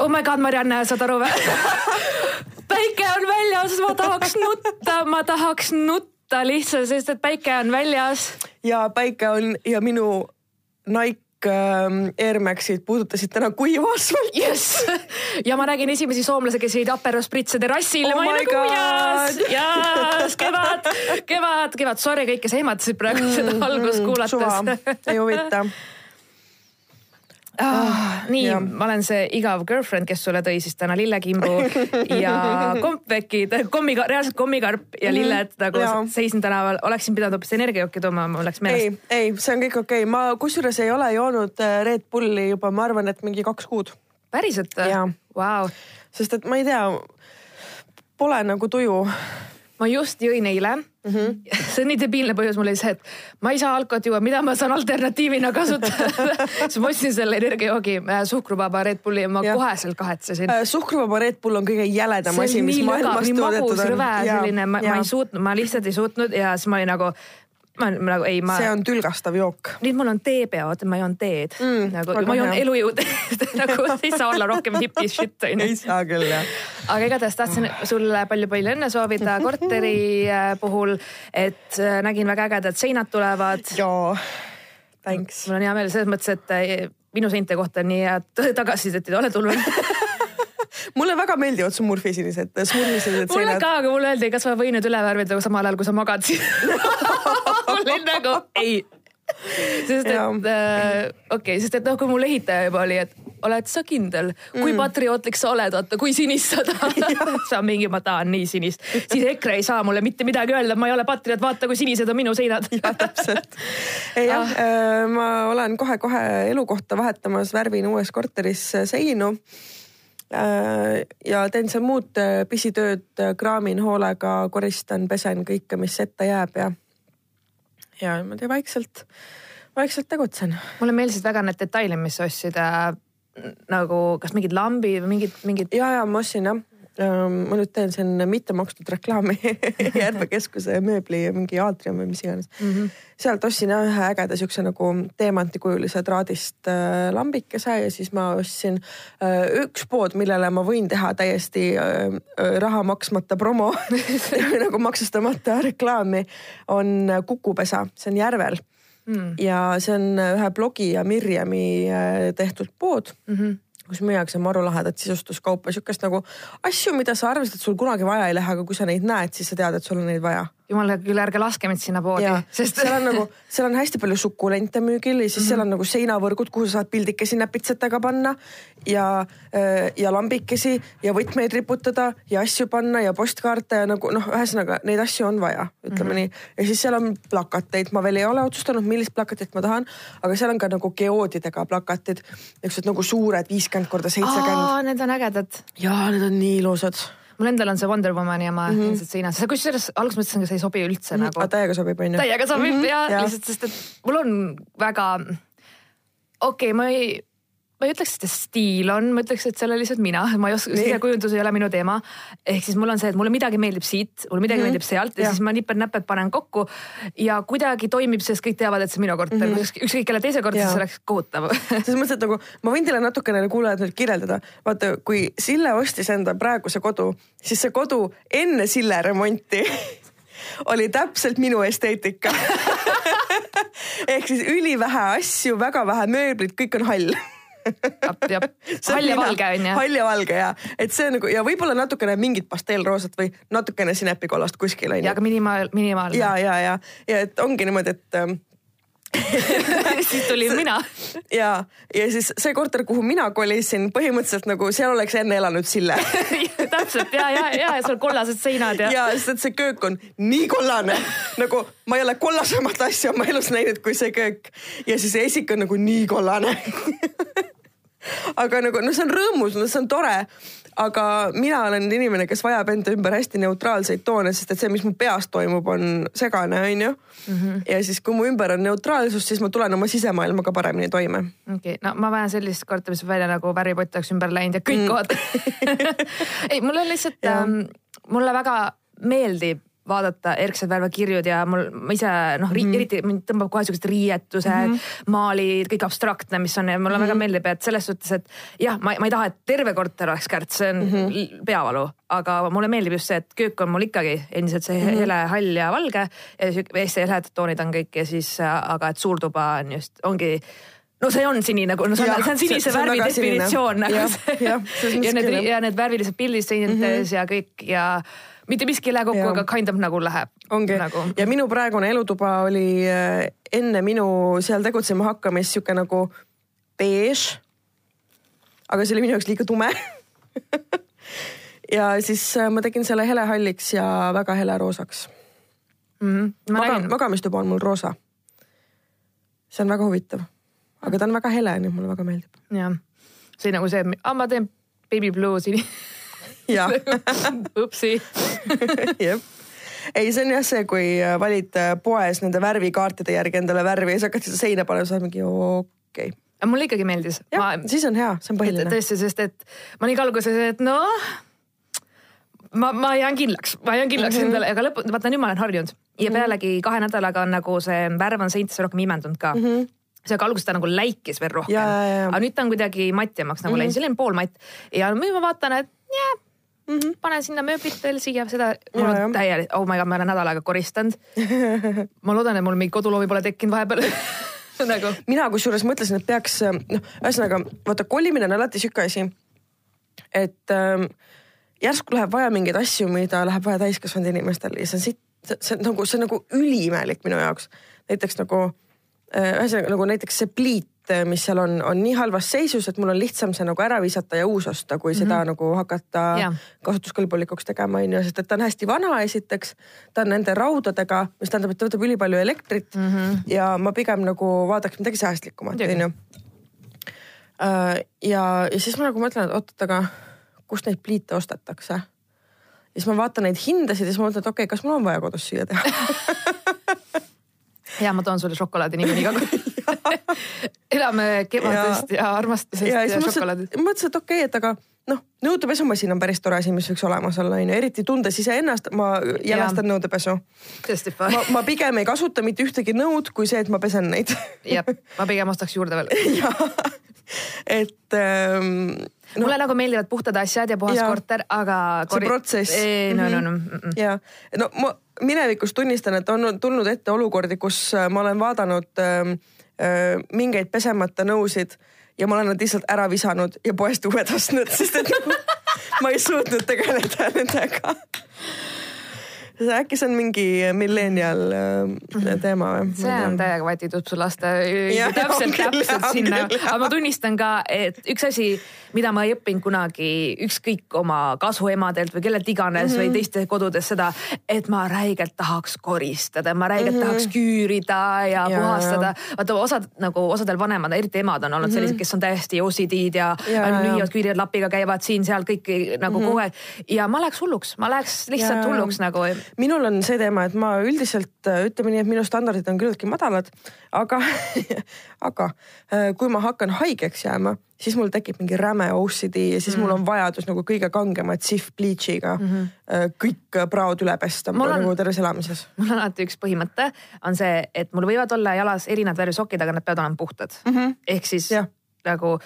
oh my god, Marianne, saad aru või? päike on väljas, ma tahaks nutta, ma tahaks nutta lihtsalt, sest et päike on väljas. ja päike on ja minu Nike ähm, Air Maxid puudutasid täna kuiva asfalti. jess, ja ma nägin esimesi soomlasi, kes jõid Aperol spritse terrassil Oh ma olin nagu jaas jaas, kevad, kevad, kevad, sorry kõik, kes ehmatasid praegu seda algust suva kuulates. ei huvita. Ah, nii jah., ma olen see igav girlfriend, kes sulle tõi siis täna lillekimbu ja kompvekid, kommiga, reaalselt kommikarp ja lilled nagu Mhm. Jaa. seisin tänaval, oleksin pidanud hoopis energiajooki tooma, mul läks meelest. ei, ei, see on kõik okei okay., ma kusjuures ei ole joonud äh, Red Bulli juba, ma arvan, et mingi kaks kuud, päriselt? Vau, sest et ma ei tea, pole nagu tuju. Ma just jõin eile mm. -hmm. see on nii debiilne põhjus mul oli see, et ma ei saa alkoholi juua, mida ma saan alternatiivina kasutada siis ma ostsin selle energiajoogi äh, suhkruvaba Red Bulli ja ma Jah. koheselt kahetsesin. Äh, suhkruvaba Red Bull on kõige jäledam asi, mis maailmas toodetud on. rõve selline, ma, ma ei suutnud, ma lihtsalt ei suutnud ja siis ma olin nagu, ma nagu ei, ma. see on tülgastav jook. nüüd mul on teepeod, ma joon teed mm, nagu ma joon elujõud nagu ei saa olla rohkem hipi shit onju ei. saa küll jah. aga igatahes tahtsin sulle palju-palju õnne soovida korteri äh, puhul, et äh, nägin väga ägedad seinad tulevad. jaa, thanks. mul on hea meel selles mõttes, et äh, minu seinte kohta nii head tagasisidet ei ole tulnud. Mulle väga meeldivad su murfisinised, smurfisinised mulle seinad. ka, aga mulle öeldi, kas ma võin need üle värvida samal ajal, kui sa magad siin. mul oli nagu ei. sest et äh, okei okay,, sest et noh, kui mul ehitaja juba oli, et oled sa kindel, kui mm. patriootlik sa oled, vaata kui sinist sa tahad. sa mingi, ma tahan nii sinist, siis EKRE ei saa mulle mitte midagi öelda, ma ei ole patrioot, vaata kui sinised on minu seinad. täpselt. jah ah., ma olen kohe-kohe elukohta vahetamas, värvin uues korteris seinu. Ja teen seal muud äh, pisitööd, kraamin hoolega, koristan, pesen kõike, mis ette jääb ja, ja niimoodi vaikselt, vaikselt tegutsen. mulle meeldisid väga need detailid, mis ostsid äh, nagu kas mingid lambid või mingid, mingid ja, ja ma ostsin jah. Ma nüüd teen siin mitte makstud reklaami Järve keskuse mööbli mingi aatrium või mis iganes mm. -hmm. sealt ostsin jah ühe ägeda siukse nagu teemantikujulise traadist äh, lambikese ja siis ma ostsin äh, üks pood, millele ma võin teha täiesti äh, raha maksmata promo nagu maksustamata reklaami, on kukupesa, see on Järvel mm.. ja see on ühe blogi ja Mirjami tehtud pood mm. -hmm kus müüakse maru lahedat sisustuskaupa, sihukest nagu asju, mida sa arvasid, et sul kunagi vaja ei lähe, aga kui sa neid näed, siis sa tead, et sul on neid vaja. Jumala küll, ärge laske mind sinna poodi sest seal on nagu, seal on hästi palju sukulente müügil ja siis mm -hmm. seal on nagu seinavõrgud, kuhu sa saad pildikesi näpitsetega panna ja, ja lambikesi ja võtmeid riputada ja asju panna ja postkaarte ja nagu noh, ühesõnaga neid asju on vaja, ütleme mm -hmm. nii. ja siis seal on plakateid, ma veel ei ole otsustanud, millist plakatit ma tahan, aga seal on ka nagu geoodidega plakatid, niisugused nagu suured viiskümmend korda seitsekümmend. need on ägedad. jaa, need on nii ilusad. Mul endal on see Wonder Womani oma mm -hmm. ilmselt seinas, kusjuures alguses mõtlesin, et see ei sobi üldse mm -hmm. nagu aga täiega sobib, onju. täiega sobib mm -hmm. ja. Jah. lihtsalt, sest et mul on väga, okei okay,, ma ei, ma ei ütleks, et see stiil on, ma ütleks, et see olen lihtsalt mina, ma ei oska, sisekujundus ei ole minu teema. ehk siis mul on see, et mulle midagi meeldib siit, mulle midagi mm -hmm. meeldib sealt ja Jah. siis ma niped-näped panen kokku ja kuidagi toimib, sest kõik teavad, et see on minu korter mm, -hmm. ükskõik kelle teise korter, siis oleks kohutav selles mõttes, et nagu ma võin teile natukene kuulajad nüüd kirjeldada, vaata, kui Sille ostis enda praeguse kodu, siis see kodu enne Sille remonti oli täpselt minu esteetika. ehk siis ülivähe asju, väga vähe mööblit, kõik on hall. jah, hall ja valge on ju. hall ja valge ja, et see nagu ja võib-olla natukene mingit pastellroosat või natukene sinepikollast kuskil on ja ju aga minimaal, minimaalne. ja, ja, ja, ja et ongi niimoodi, et ähm, siis tulin mina. ja, ja siis see korter, kuhu mina kolisin, põhimõtteliselt nagu seal oleks enne elanud Sille. täpselt ja, ja, ja, ja sul kollased seinad ja, ja.. ja sest et see köök on nii kollane, nagu ma ei ole kollasemat asja oma elus näinud kui see köök ja siis see esik on nagu nii kollane. aga nagu noh, see on rõõmus, no see on tore aga mina olen inimene, kes vajab enda ümber hästi neutraalseid toone, sest et see, mis mu peas toimub, on segane, onju. Mhm. ja siis, kui mu ümber on neutraalsus, siis ma tulen oma sisemaailmaga paremini toime okei okay., no ma vajan sellist korterit, mis välja nagu värvipott oleks ümber läinud ja kõik mm. kohad ei, mul on lihtsalt ähm,, mulle väga meeldib vaadata erksed värvekirjud ja mul, ma ise noh mm -hmm., eriti mind tõmbab kohe siuksed riietused mm, -hmm. maalid, kõik abstraktne, mis on ja mulle mm -hmm. väga meeldib, et selles suhtes, et jah, ma, ma ei taha, et terve korter oleks kärts, see on mm -hmm. peavalu, aga mulle meeldib just see, et köök on mul ikkagi endiselt see mm -hmm. hele hall ja valge ja hästi heledad toonid on kõik ja siis, aga et suurtuba on just, ongi no see on sinine, nagu no see on, see on sinise see, värvi definitsioon nagu see ja, ja need ja need värvilised pildid seinites mm -hmm. ja kõik ja mitte miski ei lähe kokku, aga kind of nagu läheb. ongi nagu. ja minu praegune elutuba oli äh, enne minu seal tegutsema hakkamist sihuke nagu beež. aga see oli minu jaoks liiga tume ja siis äh, ma tegin selle helehalliks ja väga heleroosaks mm. -hmm. Maga, magamistuba on mul roosa. see on väga huvitav, aga ta on väga hele, nii et mulle väga meeldib. jah, see nagu see, ma teen baby blue siin jah upsi jep ei, see on jah see, kui äh, valid äh, poes nende värvikaartide järgi endale värvi ja siis hakkad seda seina panema, sa oled mingi okei okay. aga mulle ikkagi meeldis. jah, siis on hea, see on põhiline. tõesti, sest et ma olin ka alguses, et noh, ma, ma jään kindlaks, ma jään kindlaks mm -hmm. endale, aga lõpu, vaata nüüd ma olen harjunud ja -hmm. pealegi kahe nädalaga on nagu see värv on seintes rohkem imendunud ka mm. -hmm see aga alguses ta nagu läikis veel rohkem, aga nüüd ta on kuidagi matjamaks nagu mm -hmm. läinud, selline poolmatt ja nüüd ma vaatan, et jah mm. -hmm. panen sinna mööblit veel siia, seda, mul ja, on täielik, oh my god, ma olen nädal aega koristanud ma loodan, et mul mingeid koduloomi pole tekkinud vahepeal nagu. mina kusjuures mõtlesin, et peaks, noh, ühesõnaga vaata, kolimine on alati sihuke asi, et ähm, järsku läheb vaja mingeid asju, mida läheb vaja täiskasvanud inimestel ja see on siit, see on nagu, see on nagu üliimelik minu jaoks. näiteks nagu äh, ühesõnaga nagu näiteks see pliit mis seal on, on nii halvas seisus, et mul on lihtsam see nagu ära visata ja uus osta, kui mm -hmm. seda nagu hakata yeah. kasutuskõlbulikuks tegema, on ju, sest et ta on hästi vana, esiteks. ta on nende raudadega, mis tähendab, et ta võtab ülipalju elektrit mm -hmm. ja ma pigem nagu vaataks midagi säästlikumat, on ju. Äh, ja, ja siis ma nagu mõtlen, et oot-oot, aga kust neid pliite ostetakse? ja siis ma vaatan neid hindasid ja siis ma mõtlen, et okei okay,, kas mul on vaja kodus süüa teha ja ma toon sulle šokolaadi niikuinii ka elame kevadest ja, ja armastusest ja, ja šokolaadist. mõtlesin, et okei okay,, et aga noh, nõudepesumasin on päris tore asi, mis võiks olemas olla, onju, eriti tundes iseennast, ma jälastan ja. nõudepesu. ma, ma pigem ei kasuta mitte ühtegi nõud, kui see, et ma pesen neid. jah, ma pigem ostaks juurde veel et ähm, no.. mulle nagu meeldivad puhtad asjad ja puhas ja. korter, aga. see protsess. no, no, no mm. -mm. ja, no ma minevikus tunnistan, et on tulnud ette olukordi, kus äh, ma olen vaadanud äh, mingeid pesemata nõusid ja ma olen nad lihtsalt ära visanud ja poest uued ostnud, sest et ma ei suutnud tegeleda nendega äkki see on mingi millennial äh, teema või? see on täiega vatitub su laste täpselt, täpselt sinna, aga ma tunnistan ka, et üks asi, mida ma ei õppinud kunagi ükskõik oma kasuemadelt või kellelt iganes mm -hmm. või mhm. teiste kodudes seda, et ma räigelt tahaks koristada, ma räigelt mm -hmm. tahaks küürida ja, ja puhastada. vaata osad nagu osadel vanemad, eriti emad on olnud -hmm. sellised, kes on täiesti OCD-d ja, ja lüüavad küürid lapiga, käivad siin-seal kõik nagu mm -hmm. kogu aeg ja ma läheks hulluks, ma läheks lihtsalt ja, hulluks nagu minul on see teema, et ma üldiselt äh, ütleme nii, et minu standardid on küllaltki madalad, aga aga äh, kui ma hakkan haigeks jääma, siis mul tekib mingi räme OCD ja siis mm. mul on vajadus nagu kõige kangemat Cif bleach'iga mm -hmm. kõik praod üle pesta on... nagu terves elamises. mul on alati üks põhimõte, on see, et mul võivad olla jalas erinevad värvi sokid, aga nad peavad olema puhtad mm. -hmm. ehk siis ja nagu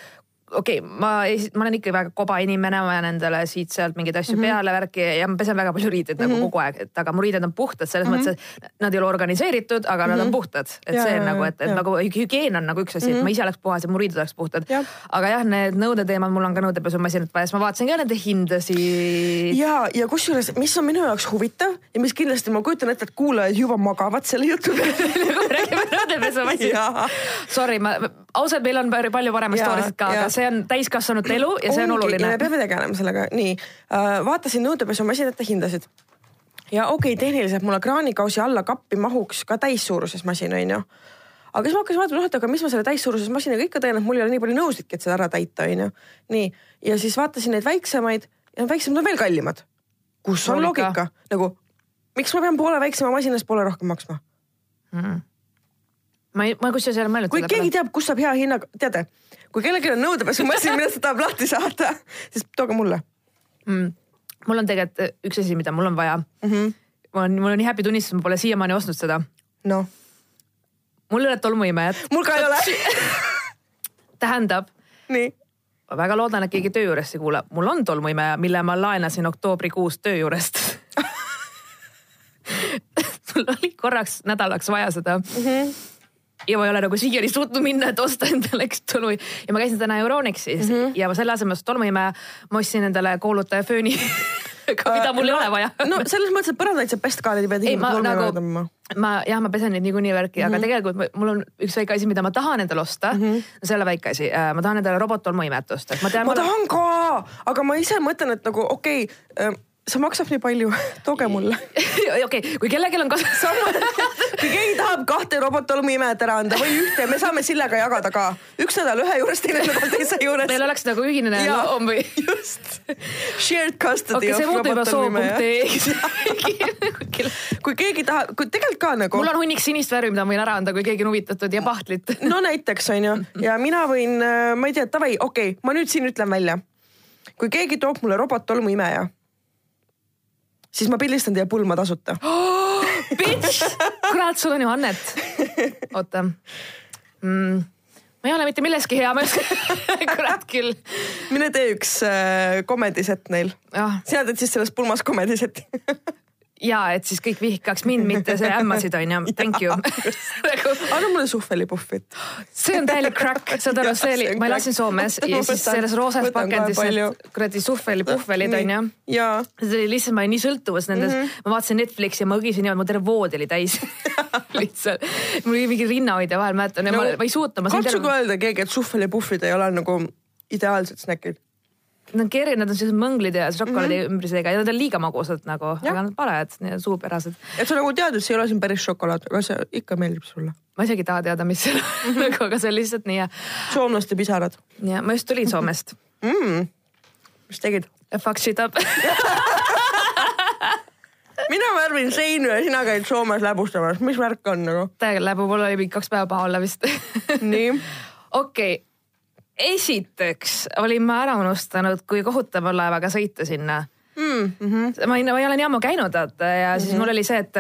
okei okay,, ma, ma olen ikka väga koba inimene, ma jään endale siit-sealt mingeid asju mm -hmm. peale värki ja ma pesen väga palju riideid mm -hmm. nagu mhm. kogu aeg, et aga mu riided on puhtad selles mm -hmm. mõttes, et nad ei ole organiseeritud, aga mm -hmm. nad on mhm. puhtad. et ja, see on nagu, et, et ja. nagu hügieen on nagu üks asi mm, -hmm. et ma ise oleks puhas ja mu riided oleks puhtad. aga jah, need nõudeteemad, mul on ka nõudepesumasinat vaja, siis ma vaatasin ka nende hindasid. ja, ja kusjuures, mis on minu jaoks huvitav ja mis kindlasti ma kujutan ette, et kuulajad juba magavad selle jutu peale räägime nõudepesumasinast. Sorry, ma ausalt, meil on palju paremaid story sid ka, aga see on täiskasvanute elu ja see on oluline. me peame tegelema sellega, nii äh,. vaatasin nõudepesumasinate hindasid ja okei okay,, tehniliselt mulle kraanikausi alla kappi mahuks ka täissuuruses masin, onju aga siis ma hakkasin vaatama, noh, et aga mis ma selle täissuuruses masinaga ikka teen, et mul ei ole nii palju nõusidki, et seda ära täita, onju. nii, ja siis vaatasin neid väiksemaid ja väiksemad on veel kallimad. kus on loogika, loogika?, nagu miks ma pean poole väiksema masina eest poole rohkem maksma mm? ma ei, ma kusjuures ei ole mõelnud. kui keegi peale. teab, kust saab hea hinnaga, teate, kui kellelgi on nõudepesumasin, mida ta tahab lahti saada, siis tooge mulle mm.. mul on tegelikult üks asi, mida mul on vaja mm. -hmm mul on, mul on nii happy tunnistus, ma pole siiamaani ostnud seda. noh, mul ei ole tolmuimejat. mul ka ei ole tähendab, nii ma väga loodan, et keegi töö juurest ei kuula. mul on tolmuimeja, mille ma laenasin oktoobrikuus töö juurest mul oli korraks nädalaks vaja seda mm. -hmm ja ma ei ole nagu siiani suutnud minna, et osta endale üks tolmu ja ma käisin täna Euronixis mm -hmm. ja ma selle asemel tolmuimeja, ma ostsin endale koolutaja fööni mida mul uh, ei ole vaja. no selles mõttes, et põrandaid saab pesta ka, ei pea tingimata tolmuimeja nagu, tõmbama. ma jah, ma pesen neid niikuinii värki mm, -hmm. aga mhm. tegelikult mul on üks väike asi, mida ma tahan endale osta mm. -hmm. no ole väike asi, ma tahan endale robottolmuimet osta. ma, tean, ma tahan ka, aga ma ise mõtlen, et nagu okei okay, see maksab nii palju, tooge mulle. okei okay,, kui kellelgi on kasu kui keegi tahab kahte robottolmuimejat ära anda või ühte, me saame Sillega jagada ka. üks nädal ühe juures, teine nädal teise juures. Teil oleks nagu ühine loom või? just. Shared custody okay, of robottolmuimeja. kui keegi tahab, kui tegelikult ka nagu. mul on hunnik sinist värvi, mida ma võin ära anda, kui keegi on huvitatud ja pahtlit. no näiteks on ju ja mina võin, äh, ma ei tea, davai, okei okay,, ma nüüd siin ütlen välja. kui keegi toob mulle robottolmuimeja siis ma pildistan teie pulma tasuta oh,. Bitch, kurat, sul on ju annet. oota mm ma ei ole mitte milleski hea, ma ei oska, kurat küll. mine tee üks äh, komediset neil. sina teed siis selles pulmas komedisetti ja et siis kõik vihkaks mind, mitte see ämmasid onju, thank you nagu... anna mulle suhvelipuhvit. see on täielik crack, saad aru, see oli, ma elasin Soomes ja siis selles roosas pakendis need kuradi suhvelipuhvelid onju. see oli lihtsalt, ma olin nii sõltuvus nendes mm, -hmm. ma vaatasin Netflixi ja ma õgisin niimoodi, mu terve voodi oli täis lihtsalt. mul oli mingi rinnahoidja vahel, mäletan no,, ma, ma ei suutnud. katsuge öelda keegi, et suhvelipuhvid ei ole nagu ideaalsed snäkid Nad on keerid, nad on sellised mõnglid ja šokolaadi mm -hmm. ümbrisega ja nad on liiga magusad nagu, aga nad parajad, suupärased. et sa nagu tead, et see ei ole siin päris šokolaad, aga see ikka meeldib sulle? ma isegi ei taha teada, mis see on nagu, aga see on lihtsalt nii hea. soomlaste pisarad. ja ma just tulin Soomest mm.. mis tegid? Fuck shit up mina värvin seinu ja sina käid Soomes läbustamas, mis värk on nagu? täiega läbu, mul oli mingi kaks päeva paha olla vist nii. okei okay esiteks olin ma ära unustanud, kui kohutav on laevaga sõita sinna mm. -hmm. ma ei, ma ei ole nii ammu käinud vaata ja mm -hmm. siis mhm. mul oli see, et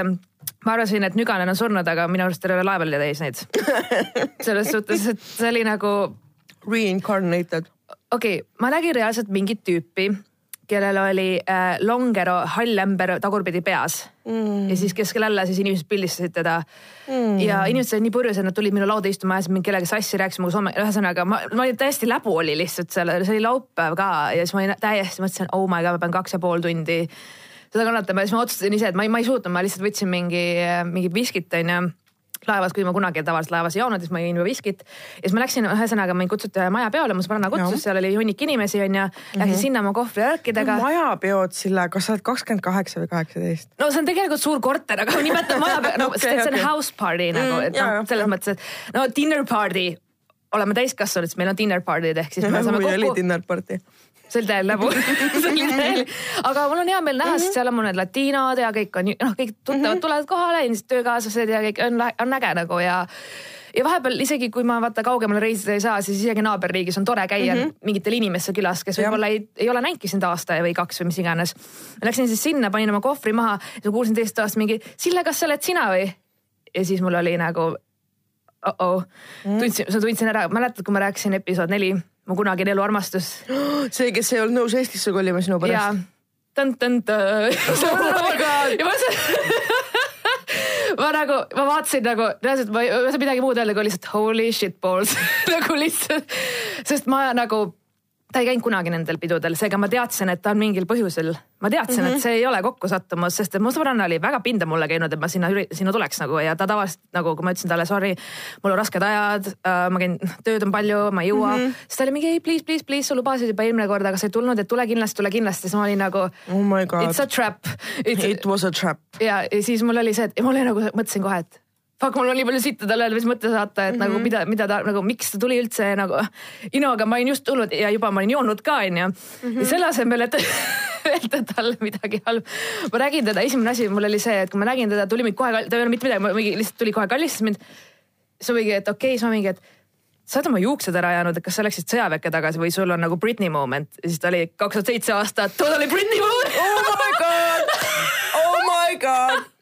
ma arvasin, et Nüganen on surnud, aga minu arust terve laev oli täis neid. selles suhtes, et see oli nagu. Reincarnated. okei okay,, ma nägin reaalselt mingit tüüpi kellel oli äh, longero hall ämber tagurpidi peas. Mm. ja siis keskel alla siis inimesed pildistasid teda. Mm.. ja inimesed olid nii purjus, et nad tulid minu lauda istuma, ajasid mind kellegagi sassi, rääkisid minuga soome, ühesõnaga ma, ma olin täiesti läbu oli lihtsalt seal, see oli laupäev ka ja siis ma olin täiesti mõtlesin, oh my god, ma pean kaks ja pool tundi seda kannatama. Ja siis ma otsustasin ise, et ma ei, ma ei suutnud, ma lihtsalt võtsin mingi, mingit viskit onju laevas, kui ma kunagi tavaliselt laevas ei joonud, siis ma jõin juba viskit. ja siis ma läksin, ühesõnaga mind kutsuti maja peole, mu sõbranna kutsus, seal oli hunnik inimesi onju. Läksin mm -hmm. sinna oma kohvrivärkidega no,. majapeod, Sille, kas sa oled kakskümmend kaheksa või kaheksateist? no see on tegelikult suur korter, aga nimetan majapeo no, okay, see on okay. house party nagu mm,, et noh, selles mõttes, et no dinner party oleme täiskasvanud, siis meil on dinner party'd ehk siis me saame kokku. oli dinner party oli täielik läbu oli täielik, aga mul on hea meel näha mm, -hmm. sest seal on mul need latiinod ja kõik on noh, kõik tuttavad mm -hmm. tulevad kohale, endised töökaaslased ja kõik on, on äge nagu ja ja vahepeal isegi kui ma vaata kaugemale reisida ei saa, siis isegi naaberriigis on tore käia mm -hmm. mingitel inimestel külas, kes võib-olla ei, ei ole näinudki sind aasta või kaks või mis iganes. Läksin siis sinna, panin oma kohvri maha ja kuulsin teisest toast mingi, Sille, kas sa oled sina või? ja siis mul oli nagu oh-oh mm., tundsin, tundsin ära, mäletad, kui ma rääkisin episood neli mu kunagine eluarmastus. see, kes ei olnud nõus Eestisse kolima sinu pärast. tõ-tõ-tõ. ja ma ma nagu, ma vaatasin nagu reaalselt, ma ei saa midagi muud öelda kui lihtsalt holy shit balls nagu lihtsalt, sest ma nagu ta ei käinud kunagi nendel pidudel, seega ma teadsin, et ta on mingil põhjusel. ma teadsin mm, -hmm. et see ei ole kokkusattumus, sest et mu sõbranna oli väga pinda mulle käinud, et ma sinna, sinna tuleks nagu ja ta tavaliselt nagu, kui ma ütlesin talle sorry, mul on rasked ajad äh,, ma käin, tööd on palju, ma ei jõua mm. -hmm. siis ta oli mingi ei please, please, please, sa lubasid juba eelmine kord, aga sa ei tulnud, et tule kindlasti, tule kindlasti. siis ma olin nagu oh my god. it's a trap. It was a trap. ja, ja siis mul oli see, et mul oli nagu mõtlesin kohe, et fuck, mul on nii palju sitta talle öelda, mis mõtte saata, et mm -hmm. nagu mhm. mida, mida ta nagu, miks ta tuli üldse nagu. aga ma olin just tulnud ja juba ma olin joonud ka onju mm. -hmm. ja selle asemel, et öelda talle midagi halba. ma nägin teda, esimene asi mul oli see, et kui ma nägin teda, tuli mind kohe, ta ei öelnud mitte midagi, mingi lihtsalt tuli kohe kallistas mind. siis ma mingi, et okei okay,, siis ma mingi, et sa oled oma juuksed ära jäänud, et kas sa läksid sõjaväkke tagasi või sul on nagu Britney moment ja siis ta oli kaks tuhat seitse aastat, totally Britney moment oh my god, oh my god.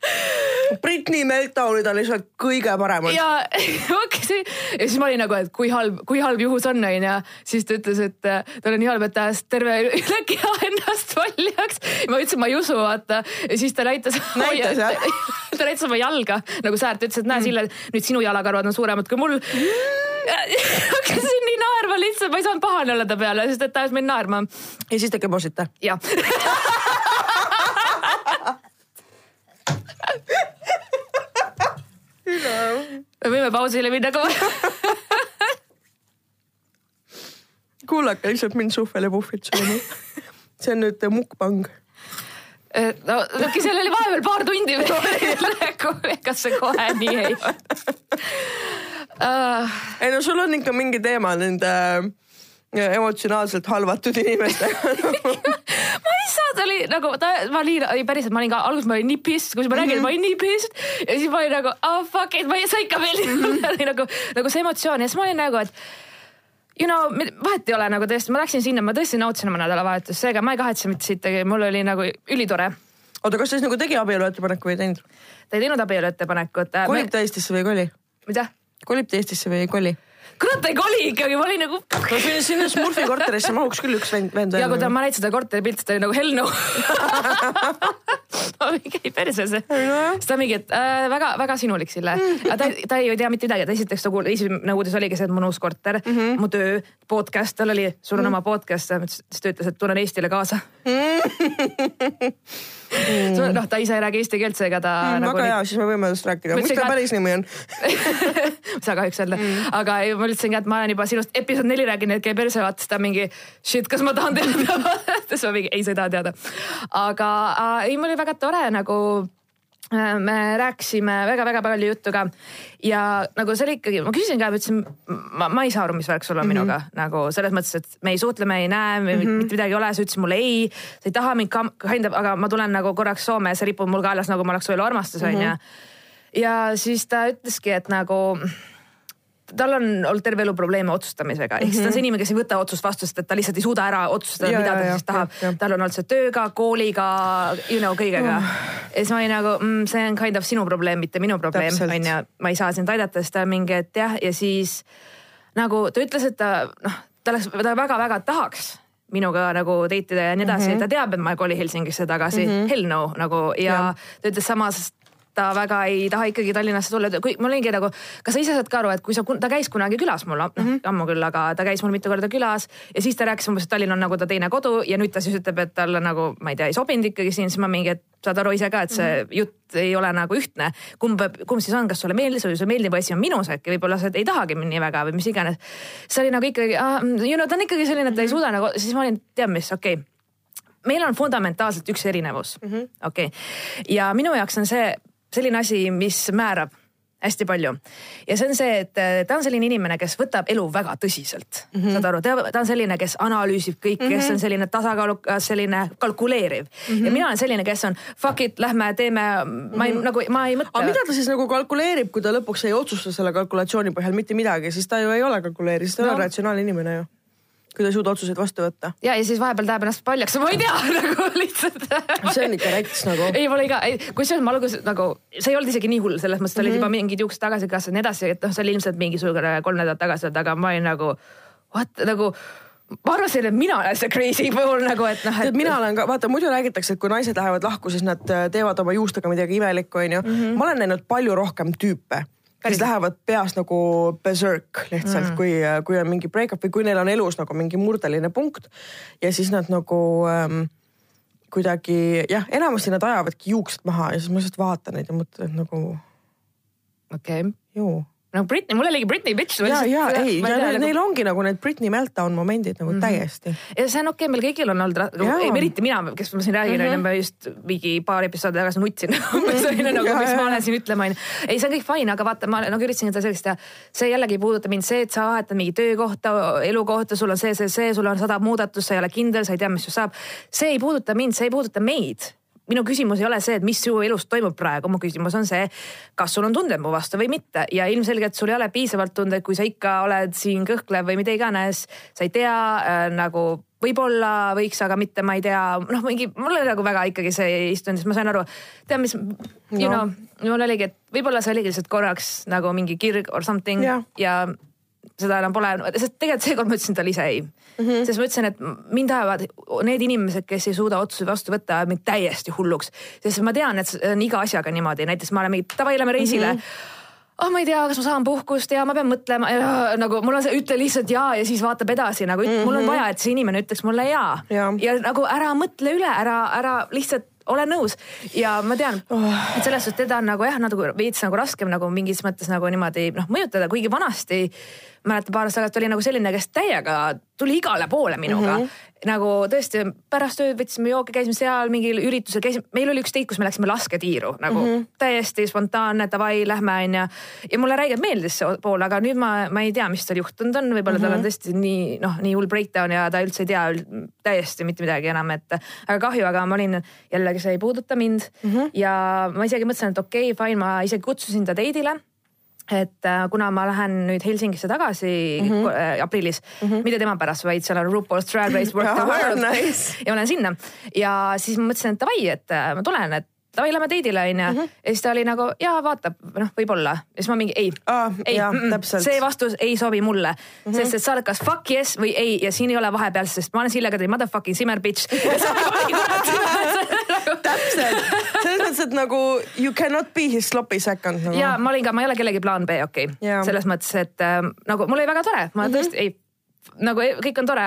Britney meltdown'id on lihtsalt kõige paremad. ja okei see ja siis ma olin nagu, et kui halb, kui halb juhus on, onju. siis ta ütles, et äh, tal on nii halb, et ta ajas terve üle keha ennast valjaks. ma ütlesin, ma ei usu, vaata. ja siis ta näitas. Näitas, jah? ta näitas oma jalga nagu Säärt ütles, et näe Sille, nüüd sinu jalakarvad on suuremad kui mul. hakkasin nii naerma lihtsalt, ma ei saanud pahane olla ta peale, sest et ta ajas mind naerma. ja siis te kemosite. jah. Me võime pausile minna ka. kuulake lihtsalt mind suhvel ja puhvit sööma. see on nüüd mukbang. no okei, seal oli vahepeal paar tundi veel. kas see kohe nii ei ole ei no sul on ikka mingi teema nende äh, emotsionaalselt halvatud inimestega. ma lihtsalt oli nagu, ta, ma olin, päriselt, ma olin ka, alguses ma olin nii pissed, kui ma räägin mm, -hmm. ma olin nii pissed ja siis ma olin nagu oh fuck it, ma ei saa ikka veel oli nagu, nagu see emotsioon ja siis ma olin nagu, et you know, vahet ei ole nagu tõesti, ma läksin sinna, ma tõesti nautisin oma nädalavahetust, seega ma ei kahetse mitte sittagi, mul oli nagu ülitore. oota, kas ta siis nagu tegi abielu ettepaneku või ei teinud? ta ei teinud abielu ettepanekut. kolib ta Eestisse või ei koli? mida? kolib ta Eestisse või ei koli? Ei koli ikkagi, ma olin nagu. no sinna, sinna Smurfi korterisse mahuks küll üks vend, vend ja kui ta, ma näitasin seda korteri pilti, ta oli nagu hell no. ma mingi ei perse see. siis ta mingi, et äh, väga-väga sinulik Sille. aga ta, ta ei tea mitte midagi, ta esiteks nagu esimene uudis oligi see, et mul on uus korter mm, -hmm. mu töö, podcast, tal oli, sul on mm -hmm. oma podcast, siis ta ütles, et tulen Eestile kaasa mm.. noh, ta ise ei räägi eesti keelt, seega ta mm,. nagu väga hea, siis me võime sellest rääkida. mis ta ka- päris nimi on? ei saa kahjuks öelda mm., aga ei, ma ütlesin ka, et ma olen juba sinust episood neli rääkinud, et käi perse, vaata ta mingi shit, kas ma tahan teada. siis ma mingi ei, sa ei taha teada. aga äh, ei, mul oli väga tore nagu me rääkisime väga-väga palju juttu ka ja nagu see oli ikkagi, ma küsisin ka, ma ütlesin, ma, ma ei saa aru, mis värk sul on mm -hmm. minuga nagu selles mõttes, et me ei suhtle, me ei näe, me mm -hmm. mitte midagi ei ole, sa ütlesid mulle ei, sa ei taha mind ka, kind of, aga ma tulen nagu korraks Soome ja see ripub mul kaelas, nagu ma oleks su elu armastus onju mm -hmm. ja siis ta ütleski, et nagu tal on olnud terve elu probleeme otsustamisega, ehk siis ta on see inimene, kes ei võta otsust vastu, sest et ta lihtsalt ei suuda ära otsustada, mida ta ja, siis tahab tal on olnud see tööga, kooliga, you know kõigega Oh. ja siis ma olin nagu mm,, see on kind of sinu probleem, mitte minu probleem, onju. ma ei saa sind aidata, siis ta mingi, et jah, ja siis nagu ta ütles, et ta noh, ta oleks, ta väga-väga tahaks minuga nagu date ida ja nii edasi mm, -hmm. ta teab, et ma ei koli Helsingisse tagasi mm, -hmm. hell no nagu ja, Ja. ja ta ütles samas ta väga ei taha ikkagi Tallinnasse tulla, kui mul olingi nagu, kas sa ise saad ka aru, et kui sa, ta käis kunagi külas mul, noh mm -hmm. ammu küll, aga ta käis mul mitu korda külas ja siis ta rääkis umbes, et Tallinn on nagu ta teine kodu ja nüüd ta siis ütleb, et talle nagu ma ei tea, ei sobinud ikkagi siin, siis ma mingi, et saad aru ise ka, et see mm -hmm. jutt ei ole nagu ühtne. kumb, kumb siis on, kas sulle meeldis või see meeldiv asi on minus äkki, võib-olla sa ei tahagi mind nii väga või mis iganes. see oli nagu ikkagi, you know ta on ikkagi selline, et ta ei suuda nagu, siis ma olin, tead mis, okei okay meil on fundamentaalselt üks erinevus mm -hmm., okei okay.. ja minu jaoks on see selline asi, mis määrab hästi palju ja see on see, et äh, ta on selline inimene, kes võtab elu väga tõsiselt mm, -hmm. saad aru, ta, on selline, kes analüüsib kõike mm, -hmm. kes on selline tasakaalukas, selline kalkuleeriv mm. -hmm. ja mina olen selline, kes on fuck it, lähme teeme, ma ei mm -hmm. nagu, ma ei mõtle. aga mida ta siis nagu kalkuleerib, kui ta lõpuks ei otsusta selle kalkulatsiooni põhjal mitte midagi, siis ta ju ei ole kalkuleeriv, siis ta no. No. on ratsionaalne inimene ju. Kui ta ei suuda otsuseid vastu võtta. ja, ja siis vahepeal tahab ennast paljaks, ma ei tea nagu lihtsalt. see on ikka rets nagu. ei, oli ka, kusjuures ma alguses nagu, see ei olnud isegi nii hull, selles mõttes olid mm -hmm. juba mingid juuksed tagasi kasvanud ja nii edasi, et noh, see oli ilmselt mingisugune kolm nädalat tagasi, aga ma olin nagu what nagu. ma arvasin, et mina olen see crazy pool nagu, et noh, tead, et mina olen ka, vaata muidu räägitakse, et kui naised lähevad lahku, siis nad äh, teevad oma juustega midagi imelikku, onju. ma olen näinud palju rohkem tüüpe, kes lähevad peas nagu berserk lihtsalt mm., kui, kui on mingi break-up või kui neil on elus nagu mingi murdeline punkt ja siis nad nagu ähm, kuidagi jah, enamasti nad ajavadki juuksed maha ja siis ma lihtsalt vaatan neid ja mõtlen, et nagu okei okay.. ju no Britney, mul oligi Britney bitch. ja, ja ei, neil, Nagu... ongi nagu need Britney meltdown momendid nagu mm -hmm. täiesti. ja see on okei okay,, meil kõigil on olnud raske, eriti mina, kes ma siin räägin, Mhm. onju, ma just mingi paar episoodi tagasi nutsin umbes onju nagu, Jaa, mis ma olen siin ütlema onju. ei, see on kõik fine, aga vaata, ma nagu üritasin seda sellist teha. see jällegi ei puuduta mind, see, et sa vahetad mingi töökohta, elukohta, sul on see, see, see, sul on sada muudatust, sa ei ole kindel, sa ei tea, mis sinust saab. see ei puuduta mind, see ei puuduta meid minu küsimus ei ole see, et mis su elus toimub praegu, mu küsimus on see, kas sul on tunded mu vastu või mitte ja ilmselgelt sul ei ole piisavalt tundeid, kui sa ikka oled siin kõhklev või mida iganes, sa ei tea äh, nagu võib-olla võiks, aga mitte, ma ei tea, noh, mingi mulle nagu väga ikkagi see ei istunud, siis ma sain aru, tead mis, you No. know, mul oligi, et võib-olla see oligi lihtsalt korraks nagu mingi kirg or something Jah. ja seda enam pole, sest tegelikult seekord ma ütlesin talle ise ei mm. Mhm. -hmm. sest ma ütlesin, et mind ajavad need inimesed, kes ei suuda otsuseid vastu võtta, ajavad mind täiesti hulluks. sest ma tean, et see on iga asjaga niimoodi, näiteks ma olen mingi, davai, lähme reisile mm. -hmm oh, ma ei tea, kas ma saan puhkust ja ma pean mõtlema ja nagu mul on see, ütle lihtsalt ja ja siis vaatab edasi nagu mm -hmm. mul on vaja, et see inimene ütleks mulle ja, Ja. ja nagu ära mõtle üle, ära, ära lihtsalt ole nõus ja ma tean oh., et selles suhtes teda on nagu jah, natuke veits nagu raskem nagu mingis mõttes nagu niimoodi noh mõjutada, kuigi vanasti mäletan paar aastat tagasi oli nagu selline, kes täiega tuli igale poole minuga mm. -hmm. nagu tõesti pärast ööd võtsime jooke, käisime seal mingil üritusel, käisime, meil oli üks date, kus me läksime lasketiiru nagu mm -hmm. täiesti spontaanne, davai, lähme onju. ja mulle räigelt meeldis see pool, aga nüüd ma, ma ei tea, mis tal juhtunud on, võib-olla mm -hmm. tal on tõesti nii noh, nii hull breakdown ja ta üldse ei tea üld- täiesti mitte midagi enam, et aga kahju, aga ma olin jällegi, see ei puuduta mind mm -hmm. ja ma isegi mõtlesin, et okei okay,, fine, ma isegi kutsusin ta date'ile et äh, kuna ma lähen nüüd Helsingisse tagasi mm -hmm. aprillis mm, -hmm. mitte tema pärast, vaid seal on RuPaul's Drag Race World the Ah, World nice. ja ma lähen sinna ja siis ma mõtlesin, et davai, et äh, ma tulen, et davai, lähme date'ile onju. -hmm. ja siis ta oli nagu ja vaatab, noh, võib-olla ja siis ma mingi ei Aa, ei jaa, see vastus ei sobi mulle mm, -hmm. sest et sa oled kas fuck yes või ei ja siin ei ole vahepeal, sest ma olen Siljaga teil motherfucking simmer bitch. täpselt, selles mõttes, et nagu you cannot be his sloppy second nagu.. ja ma olin ka, ma ei ole kellegi plaan B, okei okay. Selles mõttes, et äh, nagu mul oli väga tore, ma mm -hmm. tõesti ei nagu ei- kõik on tore